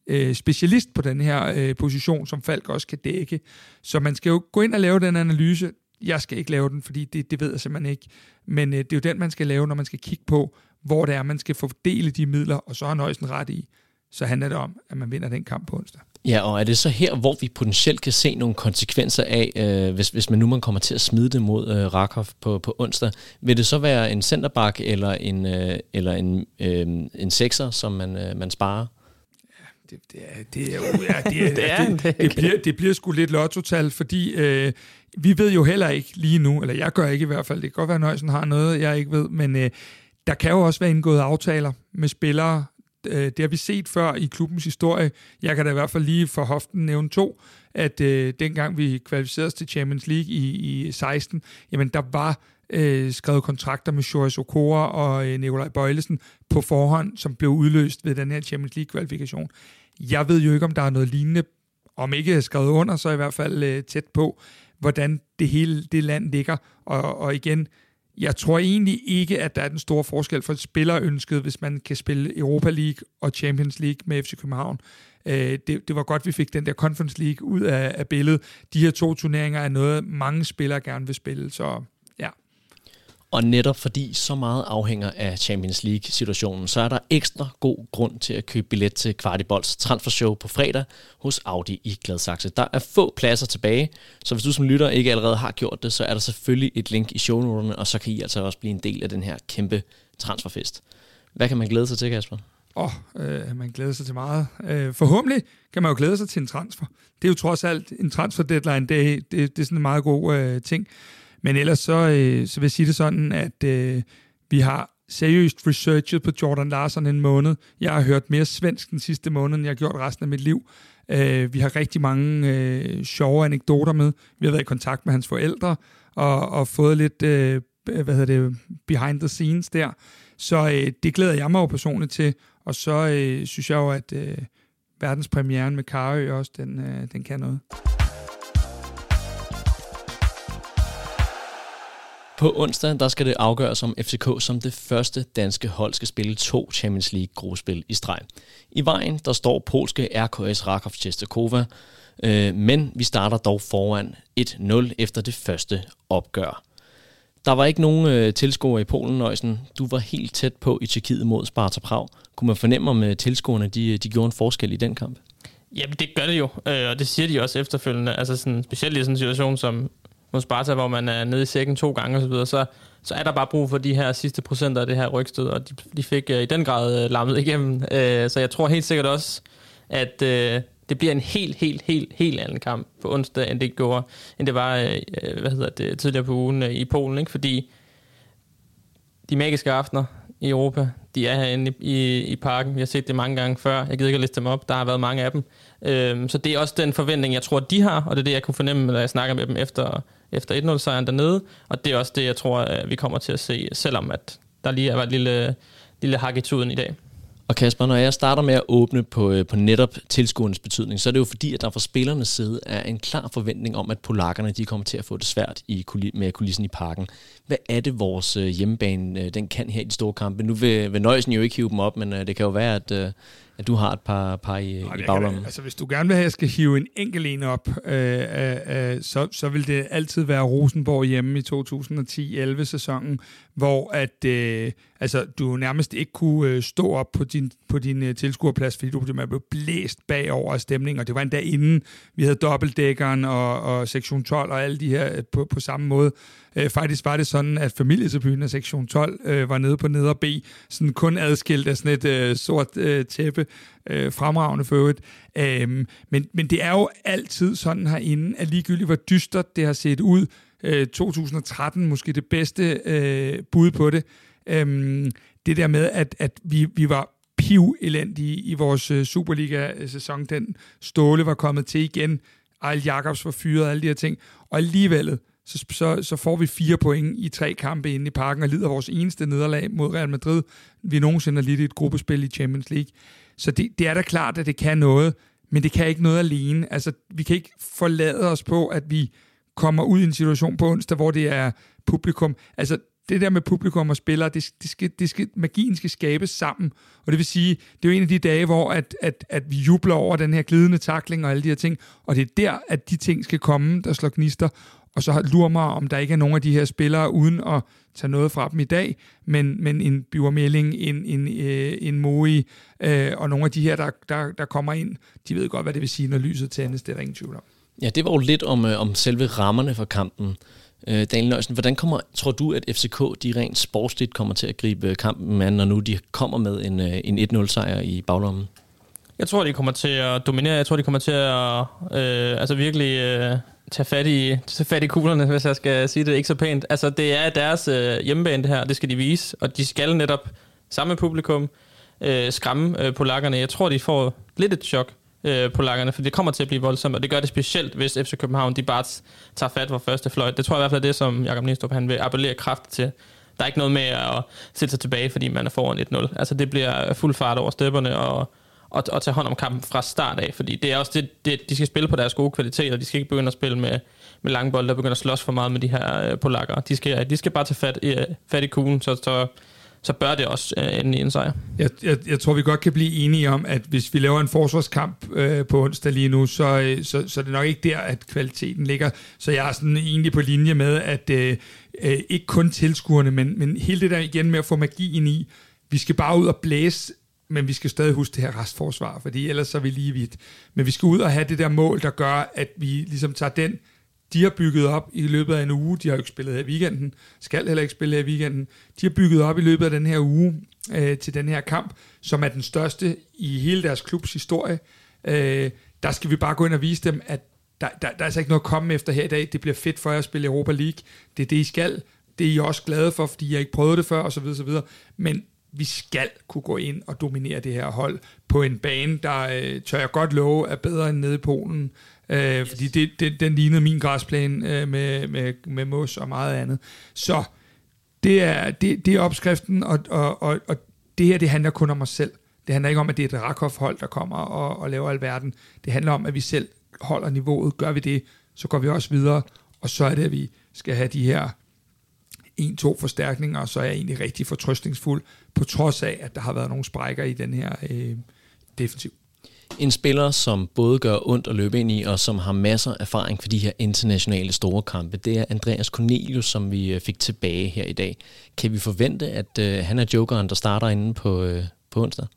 øh, specialist på den her øh, position, som Falk også kan dække. Så man skal jo gå ind og lave den analyse. Jeg skal ikke lave den, fordi det, det ved jeg simpelthen ikke. Men øh, det er jo den, man skal lave, når man skal kigge på, hvor det er, man skal fordele de midler, og så har Nøjsen ret i. Så handler det om, at man vinder den kamp på onsdag. Ja, og er det så her, hvor vi potentielt kan se nogle konsekvenser af, øh, hvis, hvis man nu man kommer til at smide det mod øh, Rakov på, på onsdag? Vil det så være en centerback eller en, øh, eller en, øh, en sekser, som man, øh, man sparer? det, det, er, det, er, ja, det, er, [LAUGHS] det, er, det, det, bliver, det bliver sgu lidt lottotal, fordi øh, vi ved jo heller ikke lige nu, eller jeg gør ikke i hvert fald, det kan godt være, at Nøjsen har noget, jeg ikke ved, men øh, der kan jo også være indgået aftaler med spillere, øh, det har vi set før i klubbens historie. Jeg kan da i hvert fald lige for hoften nævne to, at øh, dengang vi kvalificerede os til Champions League i, i 16, jamen der var øh, skrevet kontrakter med Joris Okora og øh, Nikolaj Bøjlesen på forhånd, som blev udløst ved den her Champions League-kvalifikation. Jeg ved jo ikke, om der er noget lignende, om ikke skrevet under, så i hvert fald øh, tæt på, hvordan det hele det land ligger. Og, og igen, jeg tror egentlig ikke, at der er den store forskel for spillerønsket, hvis man kan spille Europa League og Champions League med FC København. Øh, det, det var godt, vi fik den der Conference League ud af, af billedet. De her to turneringer er noget, mange spillere gerne vil spille, så og netop fordi så meget afhænger af Champions League-situationen, så er der ekstra god grund til at købe billet til Kvartibolds transfershow på fredag hos Audi i Gladsaxe. Der er få pladser tilbage, så hvis du som lytter ikke allerede har gjort det, så er der selvfølgelig et link i shownoterne, og så kan I altså også blive en del af den her kæmpe transferfest. Hvad kan man glæde sig til, Kasper? Åh, oh, øh, man glæder sig til meget. Øh, forhåbentlig kan man jo glæde sig til en transfer. Det er jo trods alt en transfer deadline, det, det, det er sådan en meget god øh, ting. Men ellers så, øh, så vil jeg sige det sådan, at øh, vi har seriøst researchet på Jordan Larsen en måned. Jeg har hørt mere svensk den sidste måned, end jeg har gjort resten af mit liv. Øh, vi har rigtig mange øh, sjove anekdoter med. Vi har været i kontakt med hans forældre og, og fået lidt øh, hvad hedder det, behind the scenes der. Så øh, det glæder jeg mig jo personligt til. Og så øh, synes jeg jo, at øh, verdenspremieren med Karø også, den, øh, den kan noget. På onsdag der skal det afgøres om FCK som det første danske hold skal spille to Champions League gruppespil i streg. I vejen der står polske RKS Rakov Czestochowa, øh, men vi starter dog foran 1-0 efter det første opgør. Der var ikke nogen øh, tilskuere i Polen, Nøjsen. Du var helt tæt på i Tjekkiet mod Sparta Prag. Kunne man fornemme, om øh, tilskuerne de, øh, de gjorde en forskel i den kamp? Jamen, det gør det jo, øh, og det siger de også efterfølgende. Altså sådan, specielt i sådan en situation som, mod Sparta, hvor man er nede i sækken to gange osv., så, så, så er der bare brug for de her sidste procenter af det her rygstød, og de, de fik uh, i den grad øh, uh, lammet igennem. Uh, så jeg tror helt sikkert også, at uh, det bliver en helt, helt, helt, helt anden kamp på onsdag, end det gjorde, end det var uh, hvad hedder det, tidligere på ugen uh, i Polen, ikke? fordi de magiske aftener i Europa, de er herinde i, i, i parken. Vi har set det mange gange før. Jeg gider ikke at liste dem op. Der har været mange af dem. Øhm, så det er også den forventning, jeg tror, de har, og det er det, jeg kunne fornemme, når jeg snakker med dem efter, efter 1-0-sejren dernede. Og det er også det, jeg tror, vi kommer til at se, selvom at der lige er et lille, lille hak i tuden i dag. Og Kasper, når jeg starter med at åbne på, øh, på netop tilskuernes betydning, så er det jo fordi, at der fra spillernes side er en klar forventning om, at polakkerne de kommer til at få det svært i, med kulissen i parken. Hvad er det, vores øh, hjemmebane øh, den kan her i de store kampe? Nu vil, vil Nøjsen jo ikke hive dem op, men det kan jo være, at, at du har et par, par i, Nej, i baglommen. Altså, hvis du gerne vil have, at jeg skal hive en enkelt en op, øh, øh, øh, så, så vil det altid være Rosenborg hjemme i 2010-11 sæsonen, hvor at, øh, altså, du nærmest ikke kunne øh, stå op på din, på din øh, tilskuerplads, fordi du blev blæst bagover af stemning, og det var endda inden vi havde dobbeltdækkeren og, og sektion 12 og alle de her øh, på, på samme måde. Øh, faktisk var det sådan, at familietribunen af sektion 12 øh, var nede på neder B, sådan kun adskilt af sådan et øh, sort øh, tæppe, øh, fremragende for øvrigt. Øh, men, men det er jo altid sådan herinde, at ligegyldigt hvor dystert det har set ud, øh, 2013 måske det bedste øh, bud på det, øh, det der med, at, at vi, vi var piv elendige i vores øh, Superliga-sæson. Den Ståle var kommet til igen, Ejl Jacobs var fyret, alle de her ting. Og alligevel, så, så, så får vi fire point i tre kampe inde i parken og lider vores eneste nederlag mod Real Madrid. Vi nogensinde har lidt i et gruppespil i Champions League. Så det, det er da klart, at det kan noget, men det kan ikke noget alene. Altså, vi kan ikke forlade os på, at vi kommer ud i en situation på onsdag, hvor det er publikum. Altså, det der med publikum og spillere, det, det skal, det skal, magien skal skabes sammen. Og det vil sige, det er jo en af de dage, hvor at, at, at vi jubler over den her glidende takling og alle de her ting. Og det er der, at de ting skal komme, der slår gnister. Og så lurer mig, om der ikke er nogen af de her spillere, uden at tage noget fra dem i dag, men, men en Bivermelding, en, en, øh, en Moe, øh, og nogle af de her, der, der, der kommer ind, de ved godt, hvad det vil sige, når lyset tændes, det er der ingen tvivl om. Ja, det var jo lidt om, øh, om selve rammerne for kampen. Øh, Daniel Nøjsen, hvordan kommer, tror du, at FCK de rent sportsligt kommer til at gribe kampen an, når nu de kommer med en, øh, en 1-0 sejr i baglommen? Jeg tror, de kommer til at dominere. Jeg tror, de kommer til at øh, altså virkelig øh, tage, fat i, tage fat i kuglerne, hvis jeg skal sige det ikke så pænt. Altså, det er deres øh, hjemmebane, det her. Det skal de vise. Og de skal netop samme publikum øh, skræmme øh, polakkerne. Jeg tror, de får lidt et chok øh, polakkerne, for det kommer til at blive voldsomt, og det gør det specielt, hvis FC København de bare tager fat på første fløjt. Det tror jeg i hvert fald er det, som Jakob Nistrup han vil appellere kraft til. Der er ikke noget med at sætte sig tilbage, fordi man er foran 1-0. Altså det bliver fuld fart over stepperne, og og, og tage hånd om kampen fra start af, fordi det er også det, det, de skal spille på deres gode kvaliteter, de skal ikke begynde at spille med, med lange bolde, der begynder at slås for meget med de her øh, polakker. De skal, de skal bare tage fat i, øh, fat i kuglen, så, så, så bør det også øh, ende i en sejr. Jeg, jeg, jeg tror, vi godt kan blive enige om, at hvis vi laver en forsvarskamp øh, på onsdag lige nu, så, øh, så, så er det nok ikke der, at kvaliteten ligger. Så jeg er sådan egentlig på linje med, at øh, øh, ikke kun tilskuerne, men, men hele det der igen med at få magien i, vi skal bare ud og blæse men vi skal stadig huske det her restforsvar, fordi ellers så er vi lige vidt. Men vi skal ud og have det der mål, der gør, at vi ligesom tager den, de har bygget op i løbet af en uge, de har jo ikke spillet her i weekenden, skal heller ikke spille her i weekenden, de har bygget op i løbet af den her uge øh, til den her kamp, som er den største i hele deres klubs historie. Øh, der skal vi bare gå ind og vise dem, at der, der, der er altså ikke noget at komme efter her i dag. Det bliver fedt for jer at spille Europa League. Det er det, I skal. Det er I også glade for, fordi jeg ikke prøvet det før, osv. osv. Men vi skal kunne gå ind og dominere det her hold på en bane, der øh, tør jeg godt love er bedre end nede i Polen. Øh, yes. Fordi det, det, den lignede min græsplæne øh, med, med, med mos og meget andet. Så det er, det, det er opskriften, og, og, og, og det her det handler kun om os selv. Det handler ikke om, at det er et Rakov-hold, der kommer og, og laver alverden. Det handler om, at vi selv holder niveauet. Gør vi det, så går vi også videre, og så er det, at vi skal have de her en-to forstærkninger, og så er jeg egentlig rigtig fortrøstningsfuld, på trods af, at der har været nogle sprækker i den her øh, defensiv. En spiller, som både gør ondt at løbe ind i, og som har masser af erfaring for de her internationale store kampe, det er Andreas Cornelius, som vi øh, fik tilbage her i dag. Kan vi forvente, at øh, han er jokeren, der starter inde på, øh, på onsdag?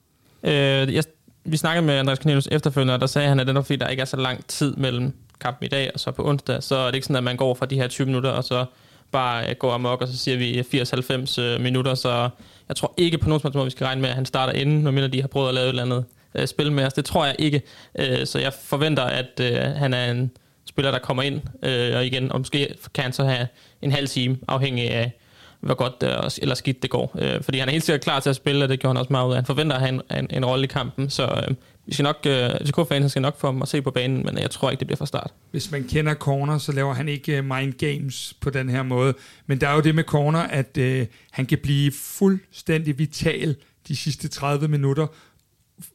Øh, jeg, vi snakkede med Andreas Cornelius efterfølgende, og der sagde han, at det er nok fordi, der ikke er så lang tid mellem kampen i dag og så på onsdag, så er det ikke sådan, at man går fra de her 20 minutter, og så bare går amok, og så siger vi 80-90 øh, minutter, så jeg tror ikke på nogen måde, vi skal regne med, at han starter inden, når de har prøvet at lave et eller andet øh, spil med os. Det tror jeg ikke. Øh, så jeg forventer, at øh, han er en spiller, der kommer ind, øh, og igen, og måske kan han så have en halv time, afhængig af, hvor godt øh, eller skidt det går. Øh, fordi han er helt sikkert klar til at spille, og det gjorde han også meget ud af. Han forventer at have en, en, en rolle i kampen, så øh, vi skal nok, øh, FCK-fans skal nok få ham at se på banen, men jeg tror ikke, det bliver fra start. Hvis man kender Corner, så laver han ikke øh, mind games på den her måde. Men der er jo det med Corner, at øh, han kan blive fuldstændig vital de sidste 30 minutter,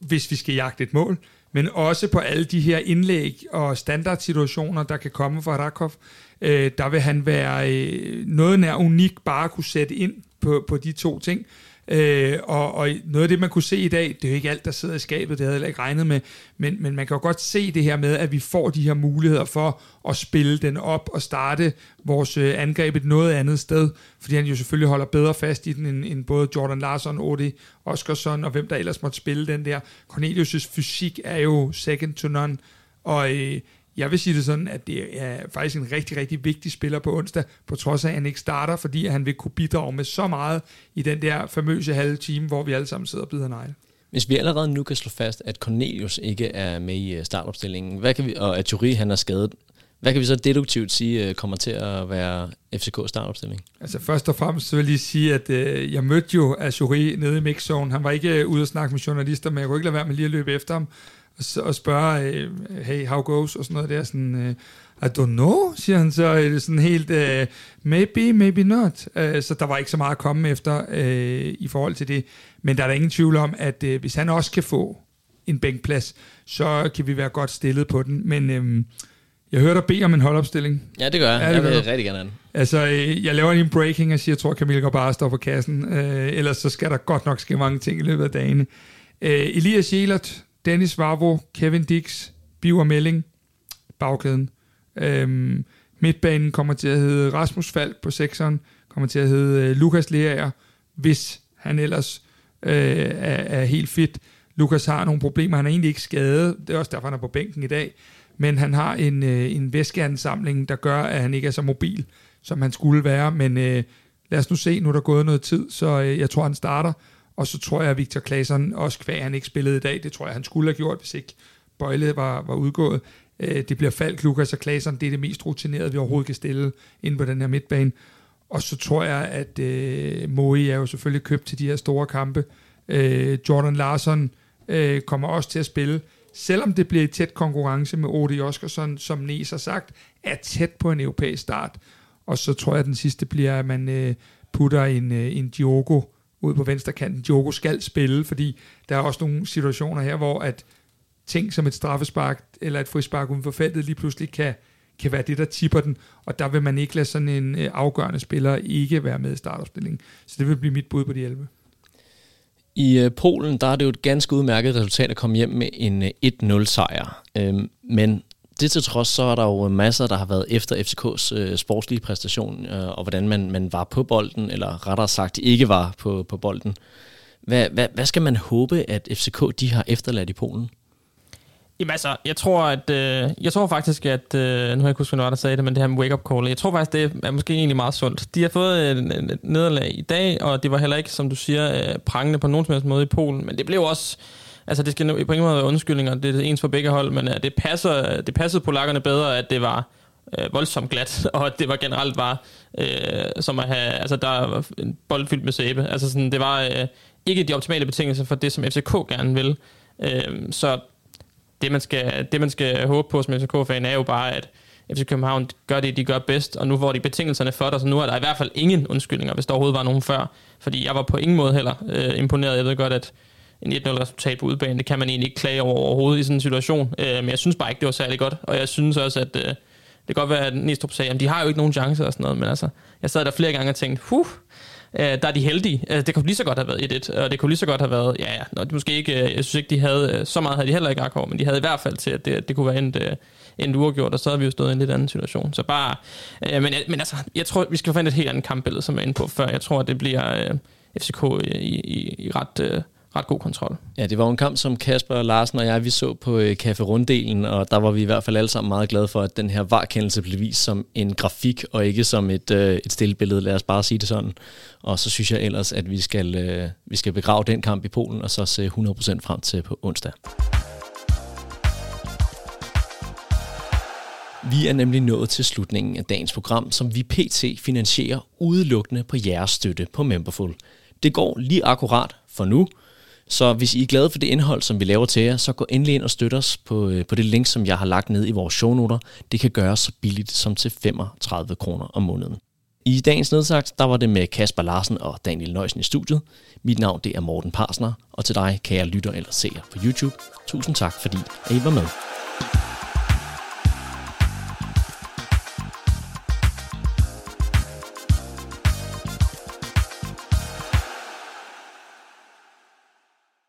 hvis vi skal jagte et mål. Men også på alle de her indlæg og standardsituationer, der kan komme fra Rakov, øh, der vil han være øh, noget nær unik bare at kunne sætte ind på, på de to ting. Øh, og, og noget af det, man kunne se i dag, det er jo ikke alt, der sidder i skabet, det havde jeg ikke regnet med, men, men man kan jo godt se det her med, at vi får de her muligheder for at spille den op og starte vores øh, angreb et noget andet sted, fordi han jo selvfølgelig holder bedre fast i den, end, end både Jordan Larson, Odi Oskarsson og hvem der ellers måtte spille den der. Cornelius' fysik er jo second to none, og øh, jeg vil sige det sådan, at det er faktisk en rigtig, rigtig vigtig spiller på onsdag, på trods af, at han ikke starter, fordi han vil kunne bidrage med så meget i den der famøse halve time, hvor vi alle sammen sidder og bider negle. Hvis vi allerede nu kan slå fast, at Cornelius ikke er med i øh, startopstillingen, hvad kan vi, og at Thury han er skadet, hvad kan vi så deduktivt sige øh, kommer til at være FCK startopstilling? Altså først og fremmest så vil jeg lige sige, at øh, jeg mødte jo Azuri nede i mixzone. Han var ikke øh, ude at snakke med journalister, men jeg kunne ikke lade være med lige at løbe efter ham og spørge, uh, hey, how goes, og sådan noget der, sådan, uh, I don't know, siger han så, uh, sådan helt, uh, maybe, maybe not. Uh, så der var ikke så meget at komme efter uh, i forhold til det, men der er der ingen tvivl om, at uh, hvis han også kan få en bænkplads, så kan vi være godt stillet på den, men uh, jeg hørte dig bede om en holdopstilling. Ja, det gør jeg. Ja, det jeg vil rigtig gerne have Altså, jeg laver lige en breaking og siger, jeg tror, Camille går bare står på kassen. Uh, ellers så skal der godt nok ske mange ting i løbet af dagen. Uh, Elias Jelert, Dennis Vavro, Kevin Dix, Biver Melling, bagkæden. Øhm, midtbanen kommer til at hedde Rasmus Falk på sekseren, kommer til at hedde øh, Lukas Leaer, hvis han ellers øh, er, er helt fit. Lukas har nogle problemer, han er egentlig ikke skadet, det er også derfor, han er på bænken i dag, men han har en, øh, en væskeansamling, der gør, at han ikke er så mobil, som han skulle være, men øh, lad os nu se, nu er der gået noget tid, så øh, jeg tror, han starter, og så tror jeg, at Victor Claesson, også kvæg han ikke spillede i dag, det tror jeg, han skulle have gjort, hvis ikke Bøjle var, var udgået. Øh, det bliver Falk, Lukas og Claesson, det er det mest rutinerede, vi overhovedet kan stille ind på den her midtbane. Og så tror jeg, at øh, Moe er jo selvfølgelig købt til de her store kampe. Øh, Jordan Larson øh, kommer også til at spille, selvom det bliver i tæt konkurrence med Odi Oskarsson, som Nes har sagt, er tæt på en europæisk start. Og så tror jeg, at den sidste bliver, at man øh, putter en, øh, en Diogo ud på venstre kanten. Diogo skal spille, fordi der er også nogle situationer her, hvor at ting som et straffespark eller et frispark uden for feltet lige pludselig kan, kan være det, der tipper den, og der vil man ikke lade sådan en øh, afgørende spiller ikke være med i startopstillingen. Så det vil blive mit bud på de 11. I øh, Polen, der er det jo et ganske udmærket resultat at komme hjem med en øh, 1-0 sejr. Øhm, men det til trods, så er der jo masser, der har været efter FCK's øh, sportslige præstation, øh, og hvordan man, man var på bolden, eller rettere sagt ikke var på, på bolden. Hvad, hvad, hvad skal man håbe, at FCK de har efterladt i Polen? Jamen altså, jeg tror, at, øh, jeg tror faktisk, at, øh, nu har jeg ikke husket, hvad der sagde det, men det her med wake-up call, jeg tror faktisk, det er måske egentlig meget sundt. De har fået et, nederlag i dag, og det var heller ikke, som du siger, øh, prangende på nogen som helst måde i Polen, men det blev også, altså det skal nu på ingen måde være undskyldninger, det er ens for begge hold, men uh, det, passer, det passede polakkerne bedre, at det var øh, voldsomt glat, [LAUGHS] og at det var generelt bare øh, som at have, altså der var en bold fyldt med sæbe. Altså sådan, det var øh, ikke de optimale betingelser for det, som FCK gerne vil. Øh, så det man, skal, det, man skal håbe på som FCK-fan, er jo bare, at FC København gør det, de gør bedst, og nu får de betingelserne for det, så nu er der i hvert fald ingen undskyldninger, hvis der overhovedet var nogen før. Fordi jeg var på ingen måde heller øh, imponeret. Jeg ved godt, at en 1-0-resultat på udebane. det kan man egentlig ikke klage over overhovedet i sådan en situation. Øh, men jeg synes bare ikke, det var særlig godt. Og jeg synes også, at øh, det kan godt være, at Næstrup sagde, at de har jo ikke nogen chance og sådan noget, men altså, jeg sad der flere gange og tænkte, huh, øh, der er de heldige. Altså, det kunne lige så godt have været 1-1, og det kunne lige så godt have været, ja, ja, nå, det måske ikke, øh, jeg synes ikke, de havde, øh, så meget havde de heller ikke akkurat, men de havde i hvert fald til, at det, det kunne være endt, øh, endt uafgjort, og så havde vi jo stået i en lidt anden situation. Så bare, øh, men, men altså, jeg tror, vi skal finde et helt andet kampbillede, som jeg er inde på før. Jeg tror, at det bliver øh, FCK i, i, i ret... Øh, ret god kontrol. Ja, det var en kamp, som Kasper og Larsen og jeg, vi så på øh, Café Runddelen, og der var vi i hvert fald alle sammen meget glade for, at den her varkendelse blev vist som en grafik, og ikke som et, øh, et stille billede, lad os bare sige det sådan. Og så synes jeg ellers, at vi skal, øh, vi skal begrave den kamp i Polen, og så se 100% frem til på onsdag. Vi er nemlig nået til slutningen af dagens program, som vi pt. finansierer udelukkende på jeres støtte på Memberful. Det går lige akkurat for nu, så hvis I er glade for det indhold, som vi laver til jer, så gå endelig ind og støt os på, øh, på det link, som jeg har lagt ned i vores shownoter. Det kan gøres så billigt som til 35 kroner om måneden. I dagens nedsagt, der var det med Kasper Larsen og Daniel Nøjsen i studiet. Mit navn det er Morten Parsner, og til dig, kære lytter eller seer på YouTube, tusind tak, fordi I var med.